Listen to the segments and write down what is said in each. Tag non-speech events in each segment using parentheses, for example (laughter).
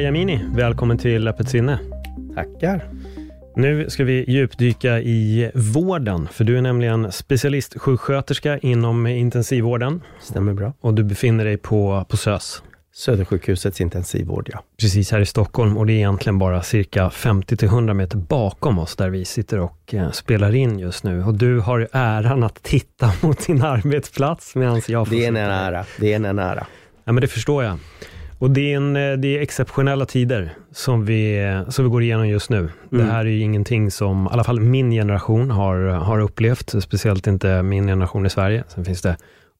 Dana Jamini, välkommen till Öppet sinne. Tackar. Nu ska vi djupdyka i vården, för du är nämligen specialistsjuksköterska inom intensivvården. Stämmer bra. Och du befinner dig på, på SÖS. Södersjukhusets intensivvård, ja. Precis här i Stockholm och det är egentligen bara cirka 50-100 meter bakom oss där vi sitter och eh, spelar in just nu. Och du har äran att titta (laughs) mot din arbetsplats medan jag får Det är en ära. Det är en ära. Ja, men det förstår jag. Och det är, en, eh, det är exceptionella tider som vi, som vi går igenom just nu. Det Mm. här är ju ingenting som, i alla fall min generation har, har upplevt, speciellt inte min generation i Sverige. Sen finns det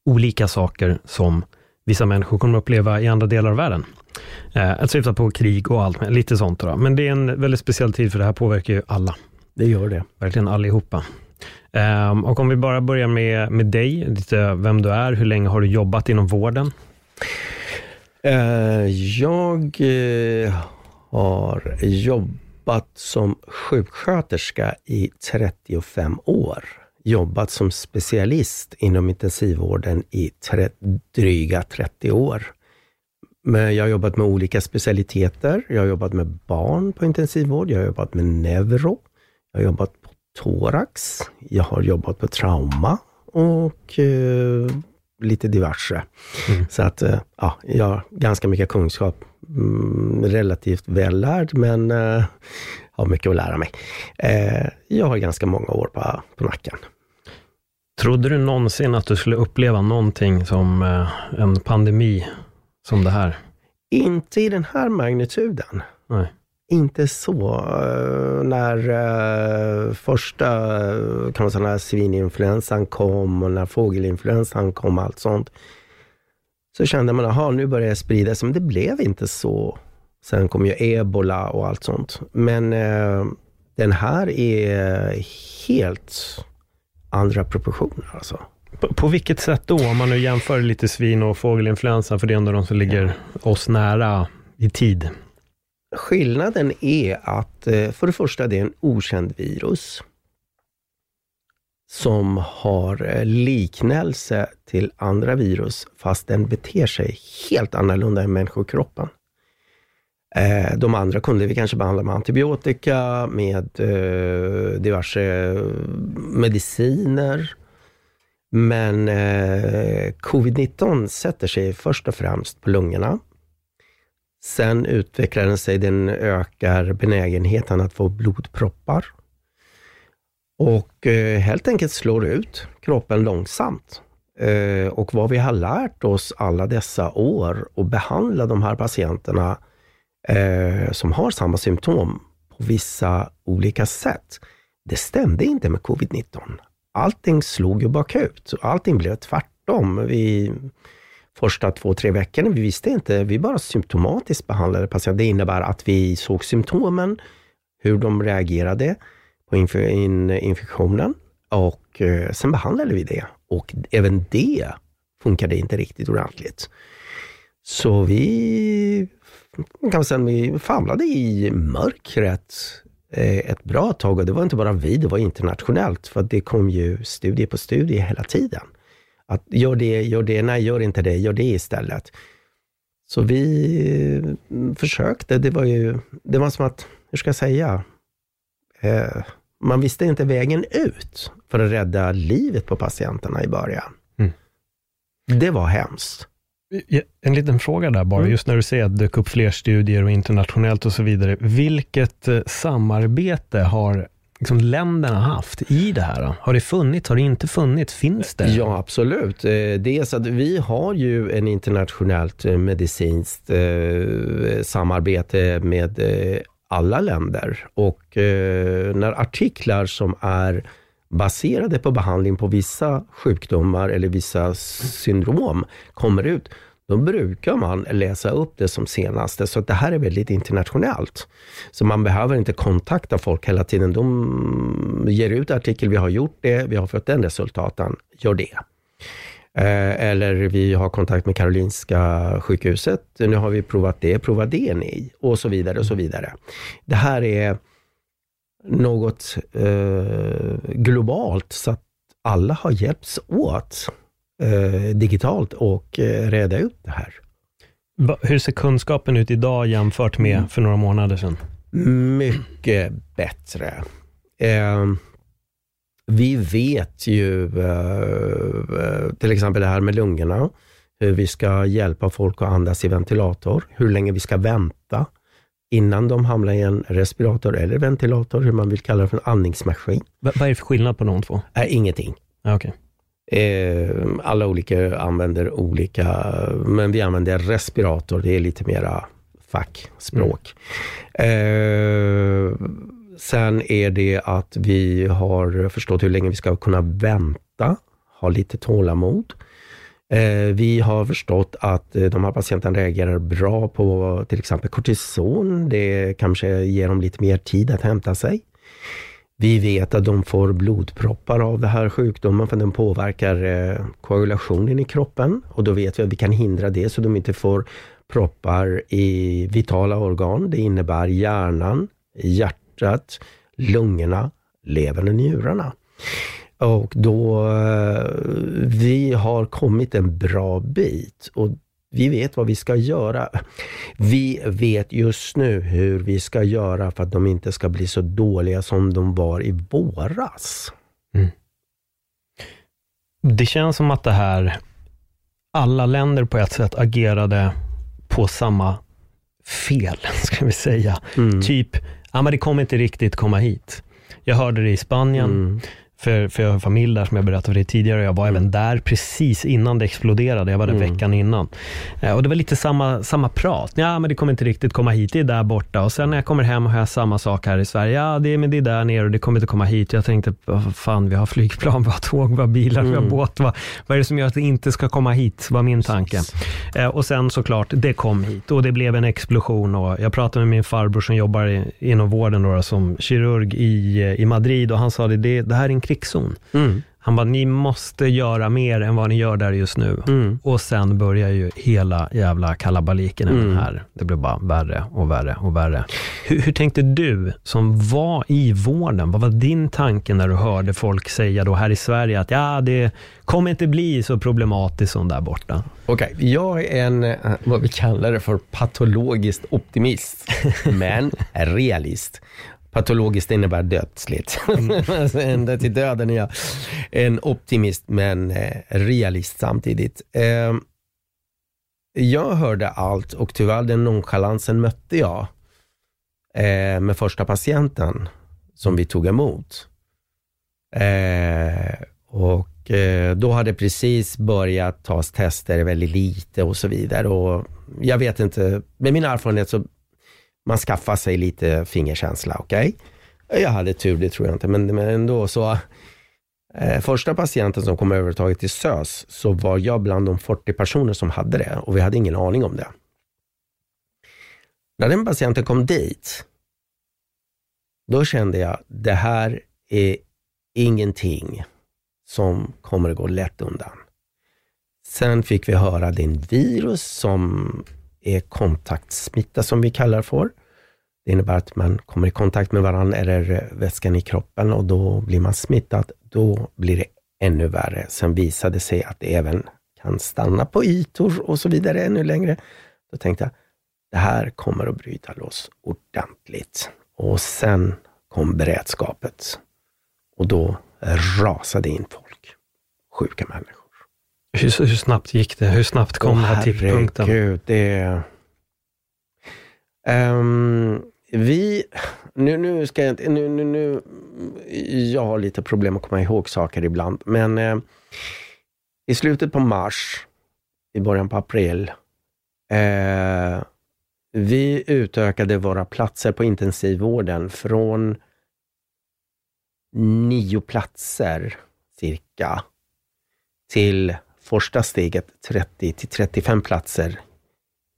olika saker som vissa människor kommer att uppleva i andra delar av världen. Eh, att syfta på krig och allt, lite sånt. Då. Men det är en väldigt speciell tid, för det här påverkar ju alla. Det gör det. Verkligen allihopa. Ehm, och om vi bara börjar med, med dig, lite vem du är, hur länge har du jobbat inom vården? Eh, jag eh, har jobbat som sjuksköterska i 35 år. Jobbat som specialist inom intensivvården i tre, dryga 30 år. Men jag har jobbat med olika specialiteter. Jag har jobbat med barn på intensivvård. Jag har jobbat med neuro. Jag har jobbat på thorax. Jag har jobbat på trauma och eh, lite diverse. Så att eh, ja, jag har ganska mycket kunskap. Mm, relativt vällärd, men eh, har mycket att lära mig. Eh, jag har ganska många år på, på nacken. Trodde du någonsin att du skulle uppleva någonting som eh, en pandemi som det här? Inte i den här magnituden. Nej. Inte så. Eh, När eh, första eh, kan man säga, när svininfluensan kom och när fågelinfluensan kom och allt sånt. Så kände man, att nu börjar det sprida sig, men det blev inte så. Sen kom ju ebola och allt sånt. Men eh, den här är helt andra proportioner alltså. På, på vilket sätt då? Om man nu jämför lite svin och fågelinfluensa, för det är ändå de som ligger oss nära i tid. Skillnaden är att eh, för det första det är en okänd virus som har eh, liknelse till andra virus, fast den beter sig helt annorlunda i människokroppen. Eh, de andra kunde vi kanske behandla med antibiotika, med diverse mediciner. Men covid-19 sätter sig först och främst på lungorna. Sen utvecklar den sig, den ökar benägenheten att få blodproppar. Och eh, helt enkelt slår ut kroppen långsamt. Eh, och vad vi har lärt oss alla dessa år och behandla de här patienterna eh, som har samma symptom på vissa olika sätt. Det stämde inte med covid-19. Allting slog ju bakut. Allting blev tvärtom. Vi, första två, tre veckorna, vi visste inte, vi bara symptomatiskt behandlade patienten. Det innebär att vi såg symptomen, hur de reagerade på inf in infektionen och eh, sen behandlade vi det. Och även det funkade inte riktigt ordentligt. Så vi kan säga, vi famlade i mörkret eh, ett bra tag och det var inte bara vi, det var internationellt för det kom ju studie på studie hela tiden. Att gör det, gör det, nej gör inte det, gör det istället. Så vi eh, försökte, det var ju, det var som att, hur ska jag säga, eh, man visste inte vägen ut för att rädda livet på patienterna i början. Mm. Det var hemskt. En liten fråga där bara, Mm. just när du säger att det dök upp fler studier och internationellt och så vidare. Vilket eh, samarbete har liksom länderna haft i det här? då? Har det funnits? Har det inte funnits? Finns det? Ja, absolut. Eh, Dels att vi har ju en internationellt eh, medicinskt eh, samarbete med alla länder. Och när artiklar som är baserade på behandling på vissa sjukdomar eller vissa syndrom kommer ut, då brukar man läsa upp det som senaste. Så det här är väldigt internationellt. Så man behöver inte kontakta folk hela tiden. De ger ut artikel, vi har gjort det, vi har fått den resultaten, gör det. Eh, eller vi har kontakt med Karolinska sjukhuset, nu har vi provat det, prova det ni, och så vidare och så vidare. Det här är något eh, globalt, så att alla har hjälpts åt eh, digitalt och eh, reda ut det här. Hur ser kunskapen ut idag jämfört med mm. för några månader sedan? Mycket bättre. Eh, vi vet ju eh, till exempel det här med lungorna, hur vi ska hjälpa folk att andas i ventilator, hur länge vi ska vänta innan de hamnar i en respirator eller ventilator, hur man vill kalla det för en andningsmaskin. vad är det för skillnad på de två? Äh, ingenting. Okay. Eh, alla olika använder olika, men vi använder respirator, det är lite mera fackspråk. Mm. Eh, sen är det att vi har förstått hur länge vi ska kunna vänta, ha lite tålamod. Eh, vi har förstått att eh, de här patienterna reagerar bra på till exempel kortison. Det kanske ger dem lite mer tid att hämta sig. Vi vet att de får blodproppar av den här sjukdomen för den påverkar eh, koagulationen i kroppen och då vet vi att vi kan hindra det så de inte får proppar i vitala organ. Det innebär hjärnan, hjärtat, lungorna, levern och njurarna. Och då, eh, vi har kommit en bra bit och vi vet vad vi ska göra. Vi vet just nu hur vi ska göra för att de inte ska bli så dåliga som de var i våras. Mm. Det känns som att det här, alla länder på ett sätt agerade på samma fel, (laughs) ska vi säga. Mm. Typ, ja men det kommer inte riktigt komma hit. Jag hörde det i Spanien. Mm. För, för jag har familj där som jag berättade för dig tidigare. Jag var mm. även där precis innan det exploderade. Jag var där mm. veckan innan. Eh, och det var lite samma, samma prat. Ja, men det kommer inte riktigt komma hit. Det är där borta. Och sen när jag kommer hem och har samma sak här i Sverige. Ja, det, men det är där nere och det kommer inte komma hit. Jag tänkte, vad fan, vi har flygplan, (laughs) vi har tåg, vi har bilar, mm. vi har båt. Vad, vad är det som gör att det inte ska komma hit? var min tanke. Eh, och sen såklart, det kom hit och det blev en explosion. Och jag pratade med min farbror som jobbar i, inom vården då, som kirurg i, i Madrid och han sa det, det, det här är en krigszon. Mm. Han bara, ni måste göra mer än vad ni gör där just nu. Mm. Och sen börjar ju hela jävla kalabaliken mm. här. Det blir bara värre och värre och värre. Hur, hur, tänkte du som var i vården? Vad var din tanke när du hörde folk säga då här i Sverige att ja, det kommer inte bli så problematiskt som där borta? Okej, okay, jag är en, eh, vad vi kallar det för, patologiskt optimist, (laughs) men realist. Patologiskt innebär dödsligt. (laughs) Mm. alltså ända till döden är jag en optimist men eh, realist samtidigt. Eh, jag hörde allt och tyvärr den nonchalansen mötte jag eh, med första patienten som vi tog emot. Eh, och då hade precis börjat tas tester väldigt lite och så vidare. Och jag vet inte, med min erfarenhet så man skaffar sig lite fingerkänsla, okej? Okay? Jag hade tur, det tror jag inte, men, men ändå så. Eh, första patienten som kom övertaget till SÖS, så var jag bland de 40 personer som hade det och vi hade ingen aning om det. När den patienten kom dit, då kände jag, det här är ingenting som kommer att gå lätt undan. Sen fick vi höra det är en virus som är kontaktsmitta som vi kallar för. Det innebär att man kommer i kontakt med varandra eller vätskan i kroppen och då blir man smittad. Då blir det ännu värre. Sen visade det sig att det även kan stanna på ytor och så vidare ännu längre. Då tänkte jag, det här kommer att bryta loss ordentligt. Och sen kom beredskapet och då rasade in folk. Sjuka människor. Hur, hur snabbt gick det? Hur snabbt kom oh, den här tidpunkten? Herregud, det... Um, vi... Nu, nu ska jag inte... Nu, nu, nu, jag har lite problem att komma ihåg saker ibland, men eh, i slutet på mars, i början på april, eh, vi utökade våra platser på intensivvården från nio platser cirka till första steget 30 till 35 platser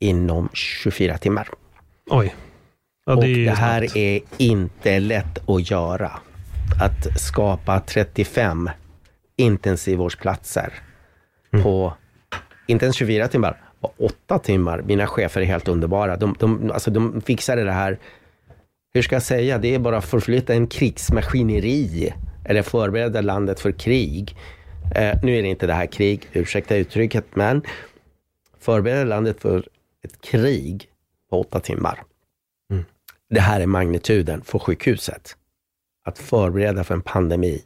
inom 24 timmar. Oj. Ja, det och det här snabbt. är inte lätt att göra. Att skapa 35 intensivvårdsplatser mm. på, inte ens 24 timmar, på 8 timmar. Mina chefer är helt underbara. De, de, alltså de fixade det här, hur ska jag säga, det är bara att förflytta en krigsmaskineri eller förbereda landet för krig. Eh, nu är det inte det här krig, ursäkta uttrycket, men förbereda landet för ett krig på åtta timmar. Mm. Det här är magnituden för sjukhuset. Att förbereda för en pandemi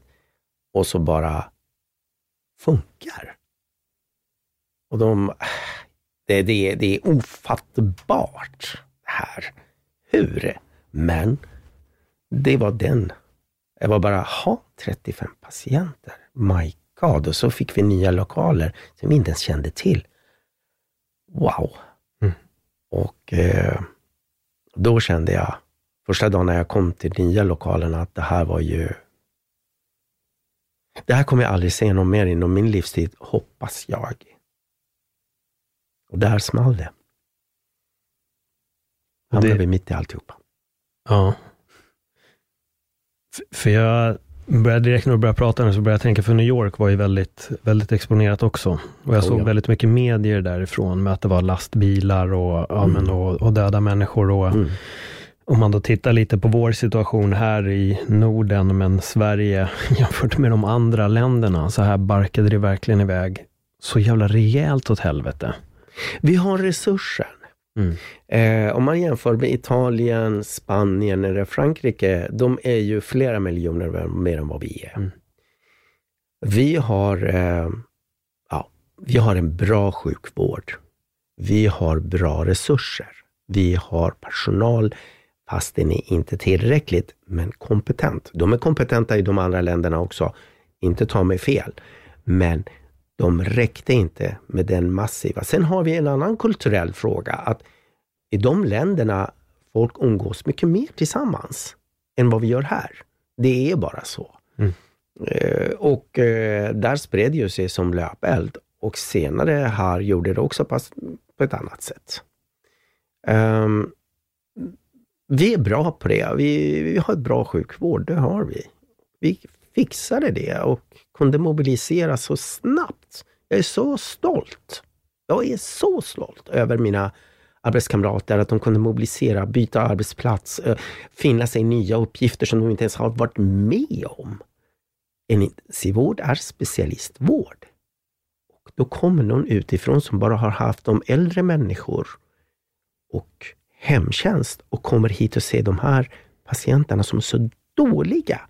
och så bara funkar. Och de, det, det, det är ofattbart här. Hur? Men det var den. Det var bara, ha 35 patienter. My God. Och så fick vi nya lokaler som vi inte ens kände till. Wow. Mm. Och eh, då kände jag, första dagen när jag kom till nya lokalerna, att det här var ju det här kommer jag aldrig se någon mer inom min livstid, hoppas jag. Och där small det. Hamnade det... vi mitt i alltihopa. Ja. För jag började direkt när du började prata så började jag tänka, för New York var ju väldigt, väldigt exponerat också. Och jag oh, såg ja. väldigt mycket medier därifrån, med att det var lastbilar och, ja, men, och, och döda människor. Och, mm. Om man då tittar lite på vår situation här i Norden, men Sverige (laughs) jämfört med de andra länderna, så här barkade det verkligen iväg så jävla rejält åt helvete. Vi har resurser. Mm. Eh, om man jämför med Italien, Spanien eller Frankrike, de är ju flera miljoner mer än vad vi är. Mm. Vi har, eh, ja, vi har en bra sjukvård. Vi har bra resurser. Vi har personal, fast den är inte tillräckligt, men kompetent. De är kompetenta i de andra länderna också, inte ta mig fel. Men de räckte inte med den massiva. Sen har vi en annan kulturell fråga, att i de länderna folk umgås mycket mer tillsammans än vad vi gör här. Det är bara så. Mm. Eh, och eh, där spred ju sig som löpeld och senare här gjorde det också på, ett annat sätt. Um, vi är bra på det. Vi, vi har ett bra sjukvård, det har vi. Vi fixade det och kunde mobilisera så snabbt. Jag är så stolt. Jag är så stolt över mina arbetskamrater, att de kunde mobilisera, byta arbetsplats, eh, finna sig nya uppgifter som de inte ens har varit med om. En intensivvård är specialistvård. Och då kommer någon utifrån som bara har haft om äldre människor och hemtjänst och kommer hit och ser de här patienterna som är så dåliga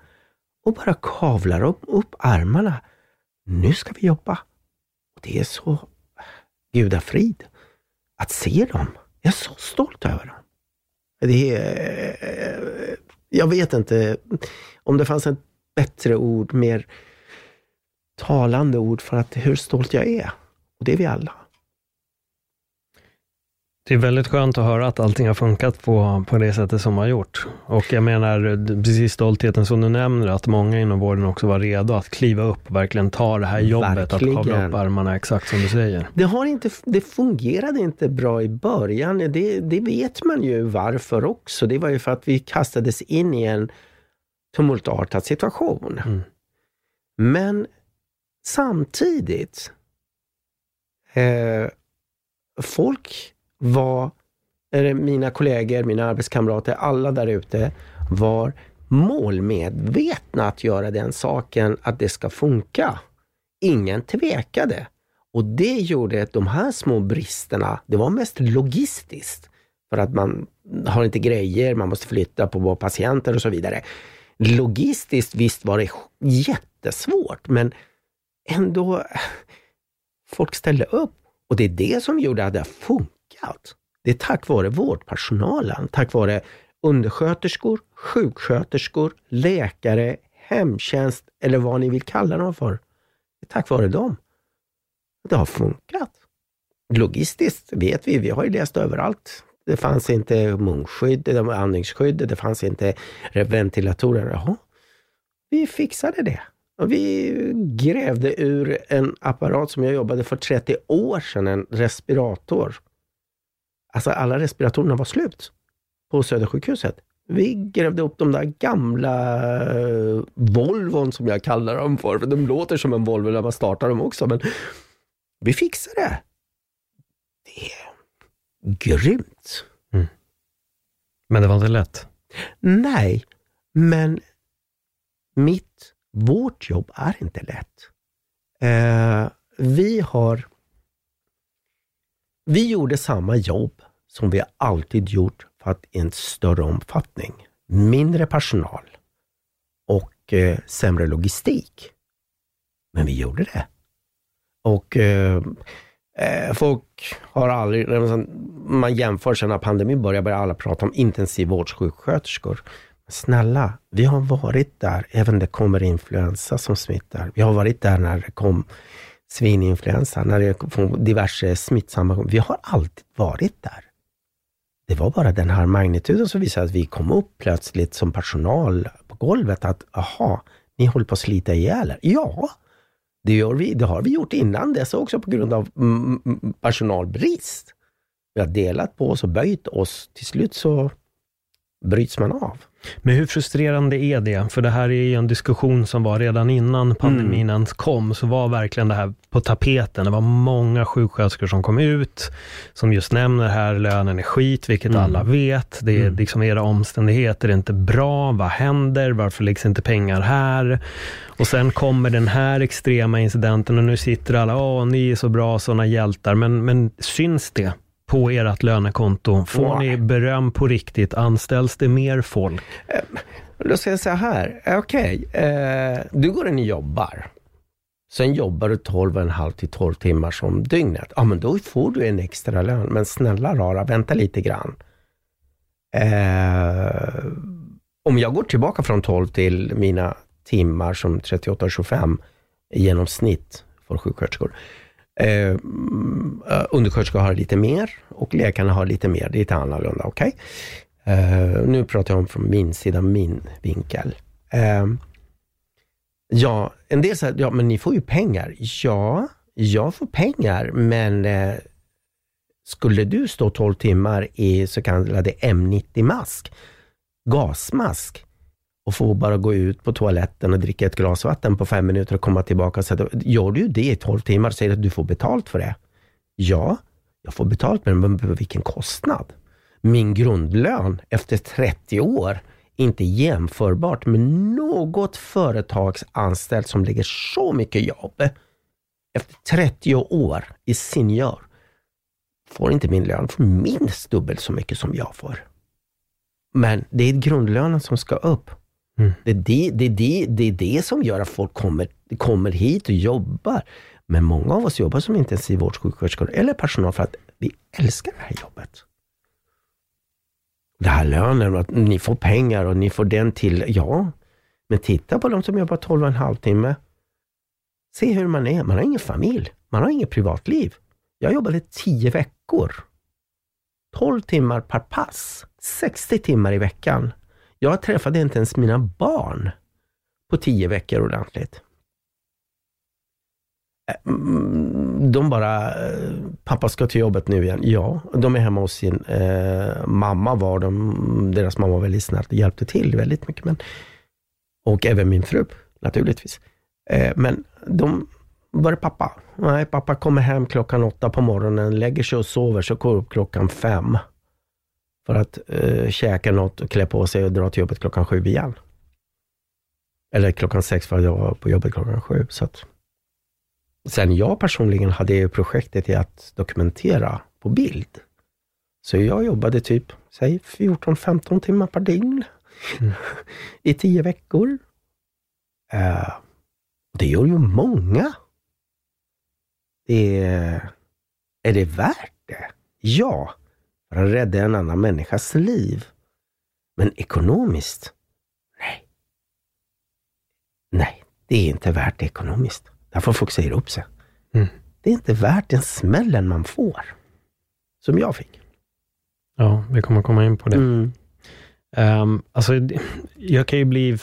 och bara kavlar upp, upp armarna. Nu ska vi jobba. Och Det är så gudafrid att se dem. Jag är så stolt över dem. Det är, eh, jag vet inte om det fanns ett bättre ord, mer talande ord för att hur stolt jag är. Och det är vi alla. Det är väldigt skönt att höra att allting har funkat på, på det sättet som har gjort. Och jag menar, precis stoltheten som du nämner, att många inom vården också var redo att kliva upp och verkligen ta det här jobbet, verkligen. att kavla upp armarna, exakt som du säger. Det, har inte, det fungerade inte bra i början. Det, det vet man ju varför också. Det var ju för att vi kastades in i en tumultartad situation. Mm. Men samtidigt, eh, folk var, mina kollegor, mina arbetskamrater, alla där ute var målmedvetna att göra den saken, att det ska funka. Ingen tvekade. Och det gjorde att de här små bristerna, det var mest logistiskt. För att man har inte grejer, man måste flytta på patienter och så vidare. Logistiskt, visst var det jättesvårt, men ändå, folk ställde upp. Och det är det som gjorde att det funkade allt. Det är tack vare vårdpersonalen, tack vare undersköterskor, sjuksköterskor, läkare, hemtjänst eller vad ni vill kalla dem för. Det är tack vare dem. Det har funkat. Logistiskt vet vi, vi har ju läst överallt. Det fanns inte munskydd, andningsskydd, det fanns inte ventilatorer. Jaha, vi fixade det. Och vi grävde ur en apparat som jag jobbade för 30 år sedan, en respirator. Alltså alla respiratorerna var slut på Södersjukhuset. Vi grävde upp de där gamla uh, Volvon som jag kallar dem för, för de låter som en Volvo när man startar dem också, men vi fixade det. Det är grymt. Mm. Men det var inte lätt? Nej, men mitt, vårt jobb är inte lätt. Uh, vi har vi gjorde samma jobb som vi alltid gjort att i en större omfattning. Mindre personal och eh, sämre logistik. Men vi gjorde det. Och eh, eh folk har aldrig, man jämför sen när pandemin började, börjar alla prata om intensivvårdssjuksköterskor. Snälla, vi har varit där, även när det kommer influensa som smittar. Vi har varit där när det kom svininfluensa, när det kom diverse smittsamma, vi har alltid varit där. Det var bara den här magnituden som visade att vi kom upp plötsligt som personal på golvet att, aha, ni håller på att slita ihjäl er. Ja, det, gör vi, det har vi gjort innan dess också på grund av mm, mm, mm, personalbrist. Vi har delat på oss och böjt oss. Till slut så bryts man av. Men hur frustrerande är det? För det här är ju en diskussion som var redan innan pandemin mm. ens kom, så var verkligen det här på tapeten. Det var många sjuksköterskor som kom ut, som just nämner här, lönen är skit, vilket mm. alla vet. Det är mm. liksom era omständigheter är inte bra. Vad händer? Varför läggs inte pengar här? Och sen kommer den här extrema incidenten och nu sitter alla, åh, ni är så bra, sådana hjältar. Men, men syns det? På ert lönekonto? Får wow. ni beröm på riktigt? Anställs det mer folk? Eh, då ska jag säga här, eh, okej, okay. eh, du går in och jobbar. Sen jobbar du 12,5 till 12 timmar som dygnet. Ja, men då får du en extra lön. Men snälla rara, vänta lite grann. Eh, om jag går tillbaka från 12 till mina timmar som 38-25 i genomsnitt för sjuksköterskor, Eh, mm, eh, undersköterskor har lite mer och läkarna har lite mer. Det är lite annorlunda. Okay? Eh, nu pratar jag om från min sida, min vinkel. Eh, ja, en del säger, ja men ni får ju pengar. Ja, jag får pengar, men eh, skulle du stå 12 timmar i så kallade M90-mask, gasmask, och få bara gå ut på toaletten och dricka ett glas vatten på fem minuter och komma tillbaka. Så gör du det i 12 timmar och säger att du får betalt för det? Ja, jag får betalt, men vilken kostnad? Min grundlön efter 30 år inte jämförbart med något företagsanställd som lägger så mycket jobb. Efter 30 år i senior får inte min lön för minst dubbelt så mycket som jag får. Men det är grundlönen som ska upp. Mm. Det, är det, det, det, det är det som gör att folk kommer, kommer hit och jobbar. Men många av oss jobbar som intensivvårdssjuksköterskor eller personal för att vi älskar det här jobbet. Det här lönen, att ni får pengar och ni får den till, ja. Men titta på de som jobbar 12 och en halv timme. Se hur man är. Man har ingen familj. Man har inget privatliv. Jag jobbade 10 veckor. 12 timmar per pass. 60 timmar i veckan. Jag träffade inte ens mina barn på tio veckor ordentligt. Äh, mm, de bara, eh, pappa ska till jobbet nu igen. Ja, de är hemma hos sin eh, mamma var de, deras mamma var väldigt snäll och hjälpte till väldigt mycket. Men, och även min fru naturligtvis. Eh, men de, var är pappa? Nej, pappa kommer hem klockan åtta på morgonen, lägger sig och sover, så går upp klockan fem för att eh, käka något och klä på sig och dra till jobbet klockan sju igen. Eller klockan sex för att jag var på jobbet klockan sju. Så att. Sen jag personligen hade ju projektet i att dokumentera på bild. Så jag jobbade typ, säg 14-15 timmar per dygn mm. (laughs) i tio veckor. Uh, det gör ju många. Det är, är det värt det? Ja. För att rädda en annan människas liv. Men ekonomiskt? Nej. Nej, det är inte värt det ekonomiskt. Därför folk säger upp sig. Mm. Det är inte värt den smällen man får. Som jag fick. Ja, vi kommer komma in på det. Mm. Um, alltså, jag kan ju bli,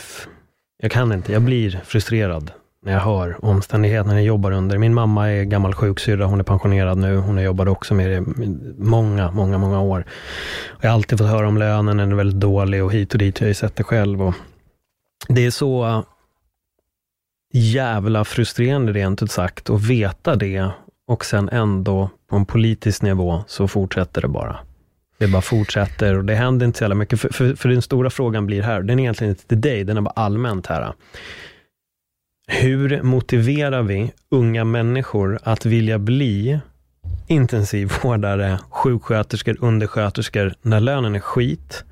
jag kan inte, jag blir frustrerad när jag hör omständigheterna jag jobbar under. Min mamma är gammal sjuksyrra, hon är pensionerad nu. Hon har jobbat också med det många, många, många år. Jag har alltid fått höra om lönen, den är väldigt dålig och hit och dit. Jag har ju sett det själv. Och det är så jävla frustrerande rent ut sagt att veta det och sen ändå på en politisk nivå så fortsätter det bara. Det bara fortsätter och det händer inte så jävla mycket. För, för, för den stora frågan blir här, den är egentligen inte till dig, den är bara allmänt här. Hur motiverar vi unga människor att vilja bli intensivvårdare, sjuksköterskor, undersköterskor, när lönen är skit,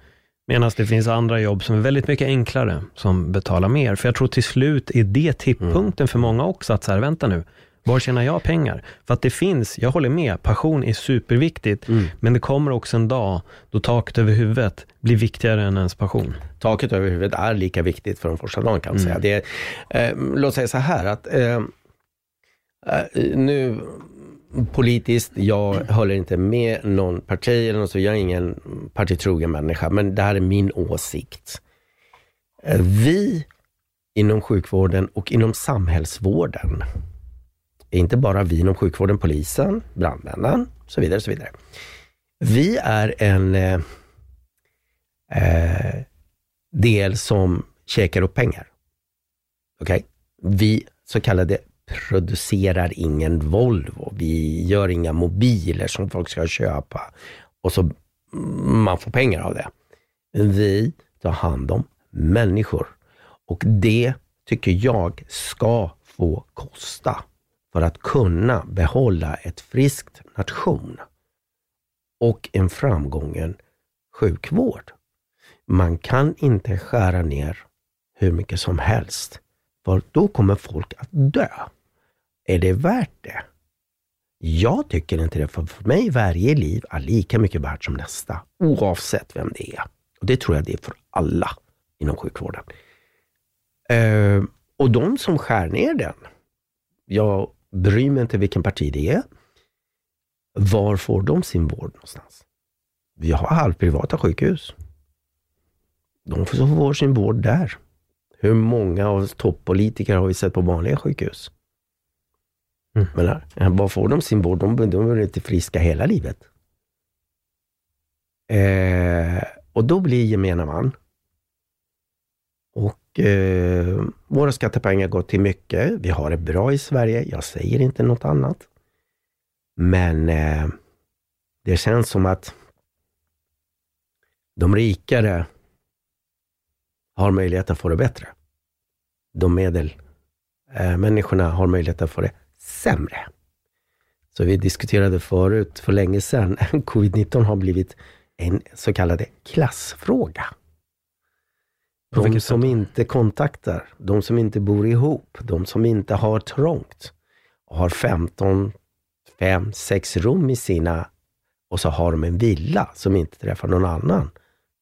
medan det finns andra jobb som är väldigt mycket enklare, som betalar mer. För jag tror till slut är det tipppunkten för många också, att så här, vänta nu, var tjänar jag pengar? För att det finns, jag håller med, passion är superviktigt, mm. men det kommer också en dag då taket över huvudet blir viktigare än ens passion. Taket över huvudet är lika viktigt för de första dagen kan man mm. säga. Det, eh, låt säga så här att eh, eh, nu politiskt, jag håller inte med någon parti eller något så, jag är ingen partitrogen människa, men det här är min åsikt. Eh, vi inom sjukvården och inom samhällsvården inte bara vi inom sjukvården, polisen, brandmännen och så vidare. Så vidare. Vi är en eh, eh, del som käkar upp pengar. Okej? Okay? Vi så kallade producerar ingen Volvo. Vi gör inga mobiler som folk ska köpa och så man får pengar av det. Vi tar hand om människor och det tycker jag ska få kosta för att kunna behålla ett friskt nation och en framgången sjukvård. Man kan inte skära ner hur mycket som helst, för då kommer folk att dö. Är det värt det? Jag tycker inte det, för för mig varje liv är lika mycket värt som nästa, oavsett vem det är. Och Det tror jag det är för alla inom sjukvården. Uh, och de som skär ner den, jag bryr mig inte vilken parti det är. Var får de sin vård någonstans? Vi har halvprivata sjukhus. De får sin vård där. Hur många av toppolitiker har vi sett på vanliga sjukhus? Mm. Men, var får de sin vård? De, de är inte friska hela livet. Eh, och då blir gemene man. Och eh, våra skattepengar går till mycket. Vi har det bra i Sverige. Jag säger inte något annat. Men eh, det känns som att de rikare har möjlighet att få det bättre. De medel eh, människorna har möjlighet att få det sämre. Så vi diskuterade förut, för länge sedan, (laughs) covid-19 har blivit en så kallad klassfråga. De som inte kontaktar, de som inte bor ihop, de som inte har trångt och har 15, 5, 6 rum i sina och så har de en villa som inte träffar någon annan,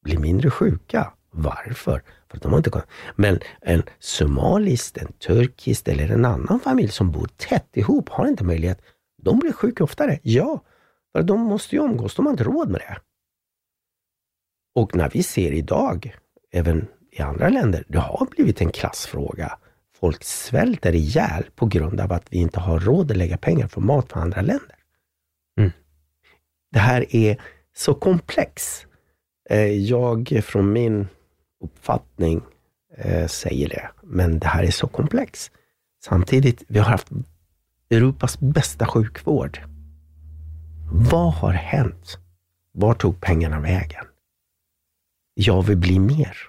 blir mindre sjuka. Varför? För att de har inte Men en somalisk, en turkisk eller en annan familj som bor tätt ihop har inte möjlighet. De blir sjuka oftare. Ja, för de måste ju umgås. De har inte råd med det. Och när vi ser idag, även i andra länder. Det har blivit en klassfråga. Folk svälter ihjäl på grund av att vi inte har råd att lägga pengar på mat för andra länder. Mm. Det här är så komplext. Eh, jag från min uppfattning eh, säger det, men det här är så komplext. Samtidigt, vi har haft Europas bästa sjukvård. Vad har hänt? Var tog pengarna vägen? Jag vill bli mer.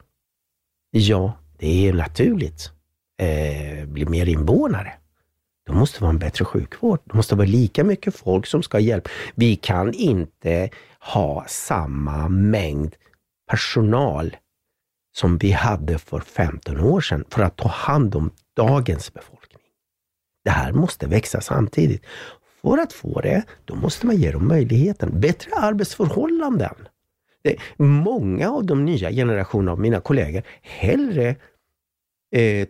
Ja, det är naturligt. Eh, bli mer invånare. Då måste det vara en bättre sjukvård. Det måste vara lika mycket folk som ska ha hjälp. Vi kan inte ha samma mängd personal som vi hade för 15 år sedan för att ta hand om dagens befolkning. Det här måste växa samtidigt. För att få det, då måste man ge dem möjligheten. Bättre arbetsförhållanden. Det, många av de nya generationerna av mina kollegor hellre eh,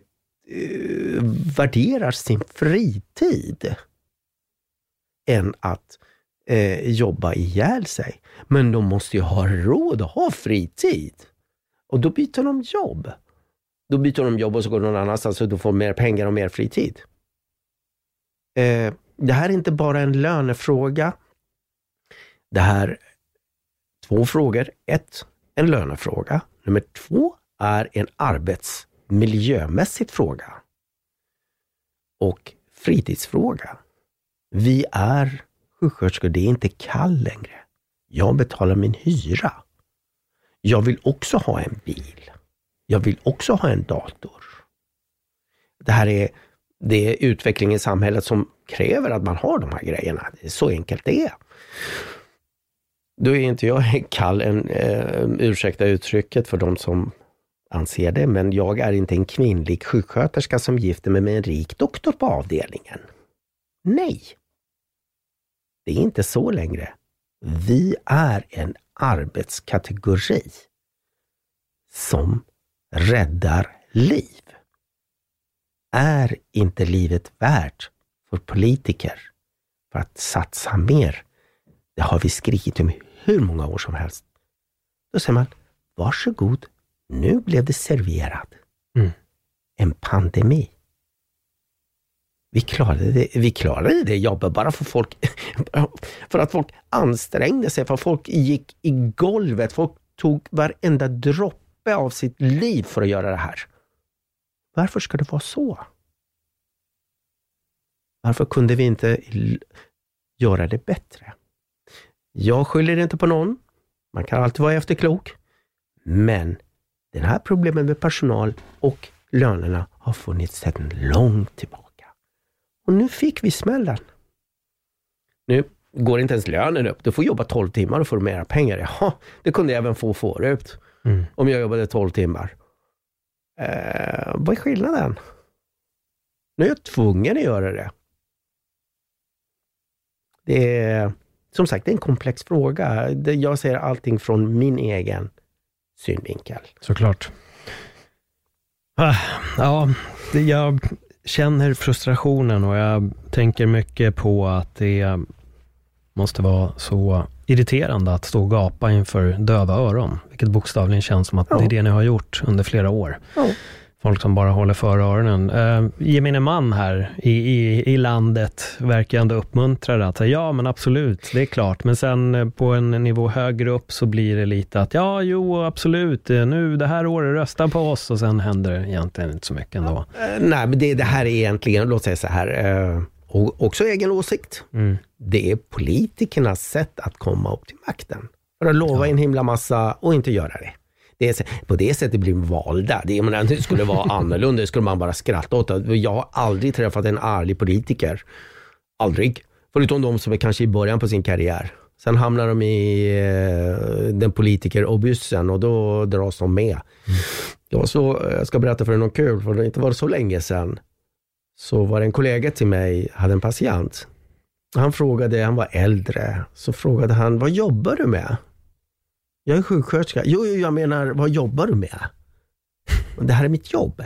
eh, värderar sin fritid än att eh, jobba ihjäl sig. Men de måste ju ha råd att ha fritid. Och då byter de jobb. Då byter de jobb och så går de någon annanstans och då får mer pengar och mer fritid. Eh, det här är inte bara en lönefråga. Det här två frågor. Ett, en lönefråga. Nummer två är en arbetsmiljömässig fråga. Och fritidsfråga. Vi är sjuksköterskor, det är inte kall längre. Jag betalar min hyra. Jag vill också ha en bil. Jag vill också ha en dator. Det här är, det är utveckling i samhället som kräver att man har de här grejerna. Så enkelt det är. Då är inte jag (laughs) kall, en, eh, ursäkta uttrycket för de som anser det, men jag är inte en kvinnlig sjuksköterska som gifter mig med en rik doktor på avdelningen. Nej! Det är inte så längre. Vi är en arbetskategori som räddar liv. Är inte livet värt för politiker för att satsa mer? Det har vi skrikit om hur många år som helst. Då säger man, varsågod, nu blev det serverat. Mm. En pandemi. Vi klarade det, vi klarade det jobbet bara för folk, (laughs) för att folk ansträngde sig, för att folk gick i golvet, folk tog varenda droppe av sitt liv för att göra det här. Varför ska det vara så? Varför kunde vi inte göra det bättre? Jag skyller inte på någon. Man kan alltid vara efterklok. Men den här problemen med personal och lönerna har funnits sedan långt tillbaka. Och nu fick vi smällen. Nu går inte ens lönen upp. Du får jobba 12 timmar och får mera pengar. Ja, det kunde jag även få förut. Mm. Om jag jobbade 12 timmar. Eh, vad är skillnaden? Nu är jag tvungen att göra det. Det är, som sagt, det är en komplex fråga. Jag ser allting från min egen synvinkel. Såklart. Ah, Ja, jag känner frustrationen och jag tänker mycket på att det måste vara så irriterande att stå och gapa inför döva öron, vilket bokstavligen känns som att Ja. det är det ni har gjort under flera år. Ja. Folk som bara håller för öronen. Uh, gemene man här i, i, i landet verkar ändå uppmuntra det. Att säga, ja, men absolut, det är klart. Men sen eh, på en nivå högre upp så blir det lite att ja, jo, absolut, eh, nu det här året, rösta på oss och sen händer det egentligen inte så mycket ändå. Eh, nej, men det, det här är egentligen, låt säga så här, eh, och också egen åsikt. Mm. Det är politikernas sätt att komma upp till makten. För att lova en himla massa och inte göra det. Det är, på det sättet blir de valda. Det, jag menar, det skulle vara (laughs) annorlunda, det skulle man bara skratta åt. Jag har aldrig träffat en ärlig politiker. Aldrig. Förutom de som är kanske i början på sin karriär. Sen hamnar de i eh, den politikerobussen och då dras de med. Det var så, jag ska berätta för er något kul, för det inte var så länge sedan. Så var det en kollega till mig, hade en patient. Han frågade, han var äldre, så frågade han, vad jobbar du med? Jag är sjuksköterska. Jo, jag menar, vad jobbar du med? "Men Det här är mitt jobb.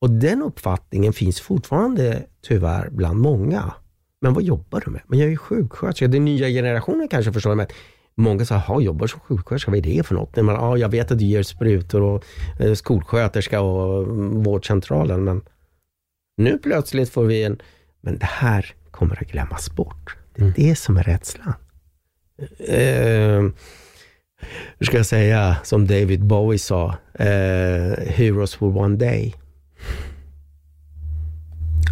Och den uppfattningen finns fortfarande tyvärr bland många. Men vad jobbar du med? Men jag är sjuksköterska. Den nya generationen kanske förstår, men många säger, jaha, jobbar som sjuksköterska, vad är det för något? Ja, jag vet att du ger sprutor och eh, skolsköterska och mm, vårdcentralen, men nu plötsligt får vi en, men det här kommer att glömmas bort. Det är Mm. det som är rädslan. Eh, hur ska jag säga, som David Bowie sa, eh, Heroes for one day.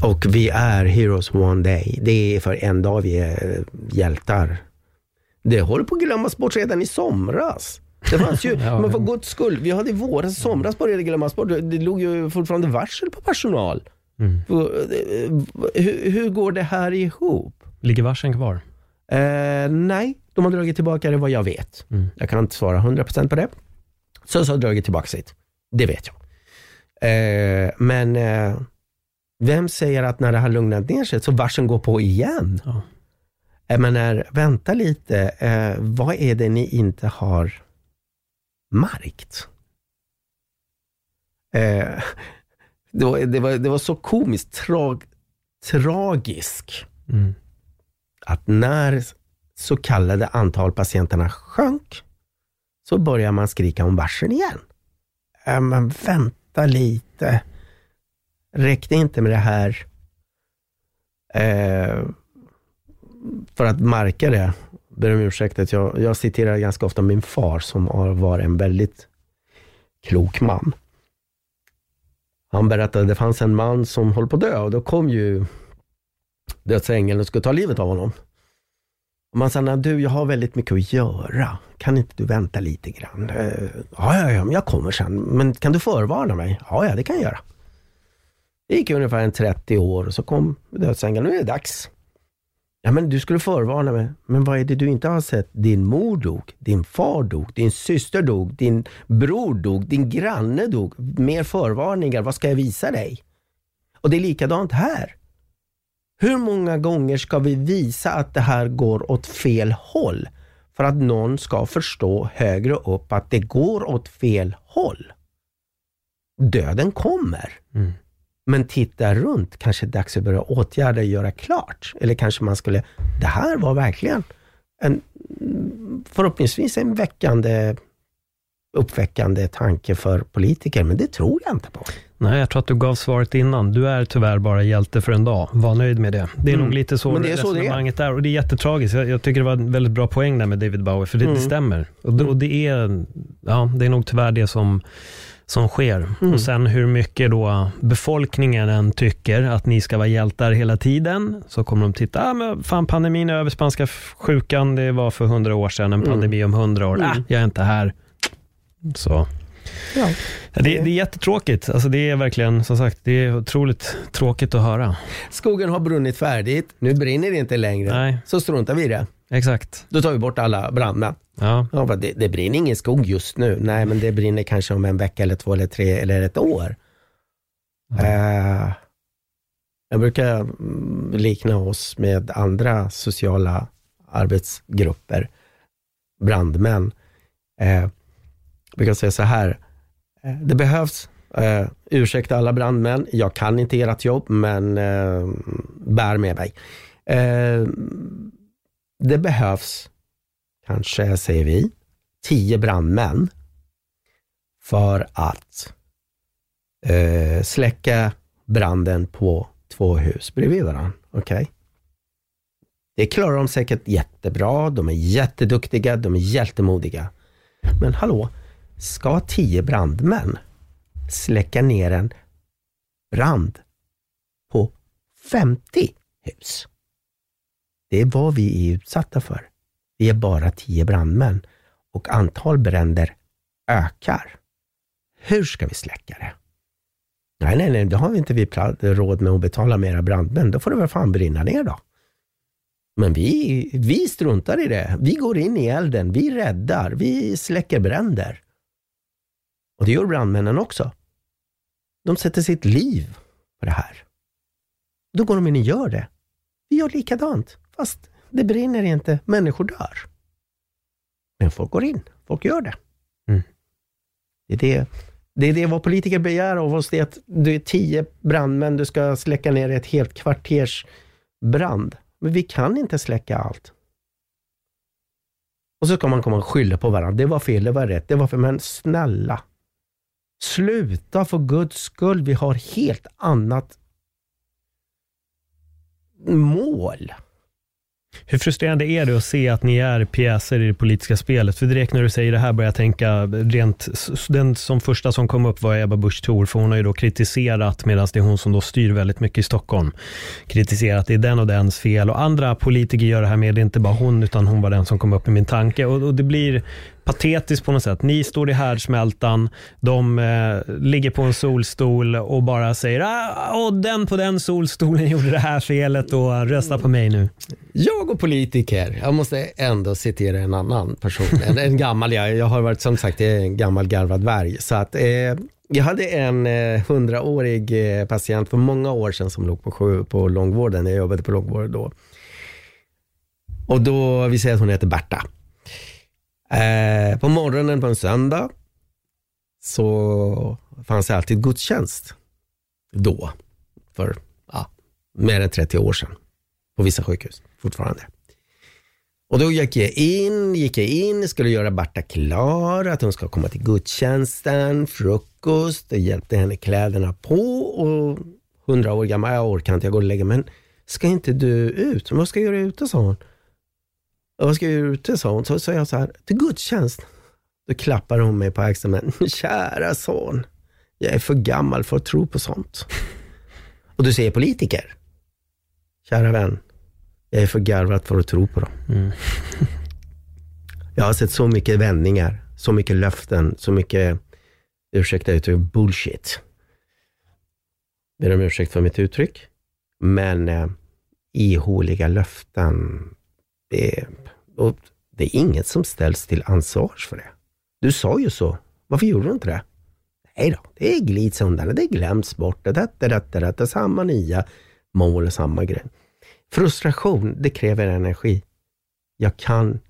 Och vi är heroes for one day. Det är för en dag vi är hjältar. Det håller på att glömmas bort redan i somras. Det fanns ju, (laughs) Ja. men för guds skull, vi hade i våras, i somras började det glömmas bort. Det låg ju fortfarande varsel på personal. Mm. För, eh, Hur, hur går det här ihop? Ligger varsen kvar? Eh, nej, de har dragit tillbaka det vad jag vet. Mm. Jag kan inte svara 100% på det. Så, har dragit tillbaka sitt. Det vet jag. Eh, men eh, vem säger att när det har lugnat ner sig så varsen går på igen? Ja. Jag menar, vänta lite. Eh, vad är det ni inte har märkt? Eh, (laughs) det, var, det, var, det var så komiskt, tra, tragisk Mm. att när så kallade antal patienterna sjönk, så börjar man skrika om varsel igen. Äh, men vänta lite. Räckte inte med det här eh, för att marka det, ber om ursäkt att jag, jag citerar ganska ofta min far som var en väldigt klok man. Han berättade att det fanns en man som höll på att dö och då kom ju dödsängeln och skulle ta livet av honom. Och man sa, du jag har väldigt mycket att göra. Kan inte du vänta lite grann? Eh, ja, ja, ja, men jag kommer sen. Men kan du förvarna mig? Ja, ja, det kan jag göra. Det gick ungefär en 30 år och så kom dödsängeln. Nu är det dags. Ja, men du skulle förvarna mig. Men vad är det du inte har sett? Din mor dog, din far dog, din syster dog, din bror dog, din granne dog. Mer förvarningar, vad ska jag visa dig? Och det är likadant här. Hur många gånger ska vi visa att det här går åt fel håll? För att någon ska förstå högre upp att det går åt fel håll. Döden kommer. Mm. Men titta runt, kanske dags att börja åtgärda och göra klart. Eller kanske man skulle, det här var verkligen en, förhoppningsvis en väckande, uppväckande tanke för politiker, men det tror jag inte på. Nej, jag tror att du gav svaret innan. Du är tyvärr bara hjälte för en dag. Var nöjd med det. Det är mm. nog lite så men det är resonemanget så det är. är. Och det är jättetragiskt. Jag, jag, tycker det var en väldigt bra poäng där med David Bowie, för det, mm. det stämmer. Och det, och det, är, ja, det är nog tyvärr det som som sker. Mm. Och sen hur mycket då befolkningen än tycker att ni ska vara hjältar hela tiden, så kommer de titta, ah, men fan pandemin är över, spanska sjukan, det var för hundra år sedan, en mm. pandemi mm. om hundra år, mm. ah, jag är inte här. Så. Ja. Det, det, är jättetråkigt. Alltså det är verkligen, som sagt, det är otroligt tråkigt att höra. Skogen har brunnit färdigt, nu brinner det inte längre. Nej. Så struntar vi i det. Exakt. Då tar vi bort alla brandmän. Ja. Ja, det, det brinner ingen skog just nu. Nej, men det brinner kanske om en vecka eller två eller tre eller ett år. Mm. Uh, jag brukar mm, likna oss med andra sociala arbetsgrupper, brandmän. Uh, jag brukar säga så här, eh, det behövs, eh, ursäkta alla brandmän, jag kan inte ert jobb, men eh, bär med mig. Eh, det behövs kanske, säger vi, tio brandmän för att eh, släcka branden på två hus bredvid varandra. Okay? Det klarar de säkert jättebra, de är jätteduktiga, de är hjältemodiga. Men hallå, ska tio brandmän släcka ner en brand på 50 hus? Det är vad vi är utsatta för. Vi är bara tio brandmän och antal bränder ökar. Hur ska vi släcka det? Nej, nej, nej, då har vi inte vi råd med att betala mera brandmän. Då får det väl fan brinna ner då. Men vi, vi struntar i det. Vi går in i elden, vi räddar, vi släcker bränder. Och det gör brandmännen också. De sätter sitt liv på det här. Då går de in och gör det. Vi gör likadant, fast det brinner inte, människor dör. Men folk går in, folk gör det. Mm. Det, är det, det är det vad politiker begär av oss, det är att du är tio brandmän, du ska släcka ner ett helt kvarters brand. Men vi kan inte släcka allt. Och så ska man komma och skylla på varandra. Det var fel, det var rätt, det var för... Men snälla, sluta för guds skull. Vi har helt annat mål. Hur frustrerande är det att se att ni är pjäser i det politiska spelet? För direkt när du säger det här börjar jag tänka, rent, den som första som kom upp var Ebba Busch Thor, för hon har ju då kritiserat, medan det är hon som då styr väldigt mycket i Stockholm, kritiserat det är den och dens fel. Och andra politiker gör det här med, det är inte bara hon, utan hon var den som kom upp i min tanke. Och, och det blir patetiskt på något sätt. Ni står i härdsmältan, de eh, ligger på en solstol och bara säger ah, och den på den solstolen gjorde det här felet och rösta på mig nu. Jag och politiker, jag måste ändå citera en annan person, en, en gammal, jag, jag har varit som sagt en gammal garvad varg. Så att, eh, jag hade en eh, hundraårig eh, patient för många år sedan som låg på, på långvården, jag jobbade på långvården då. Och då, vi säger att hon heter Berta. Eh, på morgonen på en söndag så fanns det alltid gudstjänst. Då, för ja, mer än 30 år sedan. På vissa sjukhus fortfarande. Och då gick jag in, gick jag in, skulle göra Barta klar, att hon ska komma till gudstjänsten, frukost, och hjälpte henne kläderna på och hundra år gammal, jag orkar inte, jag går och lägger mig. Men ska inte du ut? Vad ska jag göra ute, sa hon. Vad ska jag göra ute, sa hon. Så sa jag så här, till gudstjänst. Då klappar hon mig på axeln, men kära son, jag är för gammal för att tro på sånt. Och du säger politiker. Kära vän, jag är för garvad för att tro på dem. Mm. (laughs) jag har sett så mycket vändningar, så mycket löften, så mycket, ursäkta uttryck, bullshit. Ber om ursäkt för mitt uttryck. Men eh, ihåliga löften, det, och det är inget som ställs till ansvars för det. Du sa ju så. Varför gjorde du inte det? Nej då, det glids undan, det glöms bort. Det, det, det, det, det, samma nya mål, samma grej. Frustration, det kräver energi. Jag kan,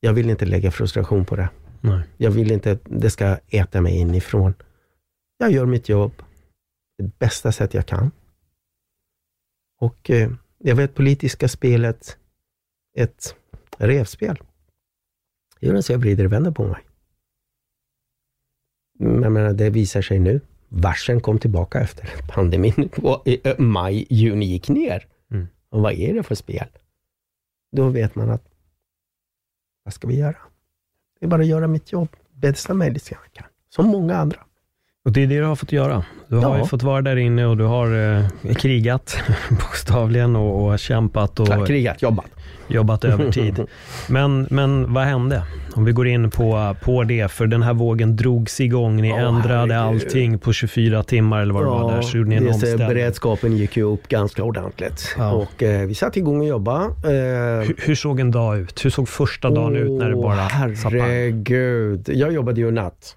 jag vill inte lägga frustration på det. Nej. Jag vill inte att det ska äta mig inifrån. Jag gör mitt jobb det bästa sätt jag kan. Och eh, jag vet politiska spelet ett revspel. Jag gör så jag vrider och vänder på mig. Jag menar, det visar sig nu. Varsen kom tillbaka efter pandemin. I maj, juni gick ner. Mm. Och vad är det för spel? Då vet man att, vad ska vi göra? Det är bara att göra mitt jobb bästa möjligt jag kan. Som många andra. Och det är det du har fått göra. Du har ja. fått vara där inne och du har eh, krigat (laughs) bokstavligen och, och kämpat. Och, ja, krigat, jobbat. Jobbat övertid. (laughs) Men, men vad hände? Om vi går in på, på det, för den här vågen drogs igång. Ni oh, ändrade herregud. allting på 24 timmar eller vad det ja, var där. Så ni en beredskapen gick ju upp ganska ordentligt. Ja. Och eh, vi satte igång och jobbade. Eh, hur, hur, såg en dag ut? Hur såg första dagen oh, ut när det bara Herregud. Jag jobbade ju natt.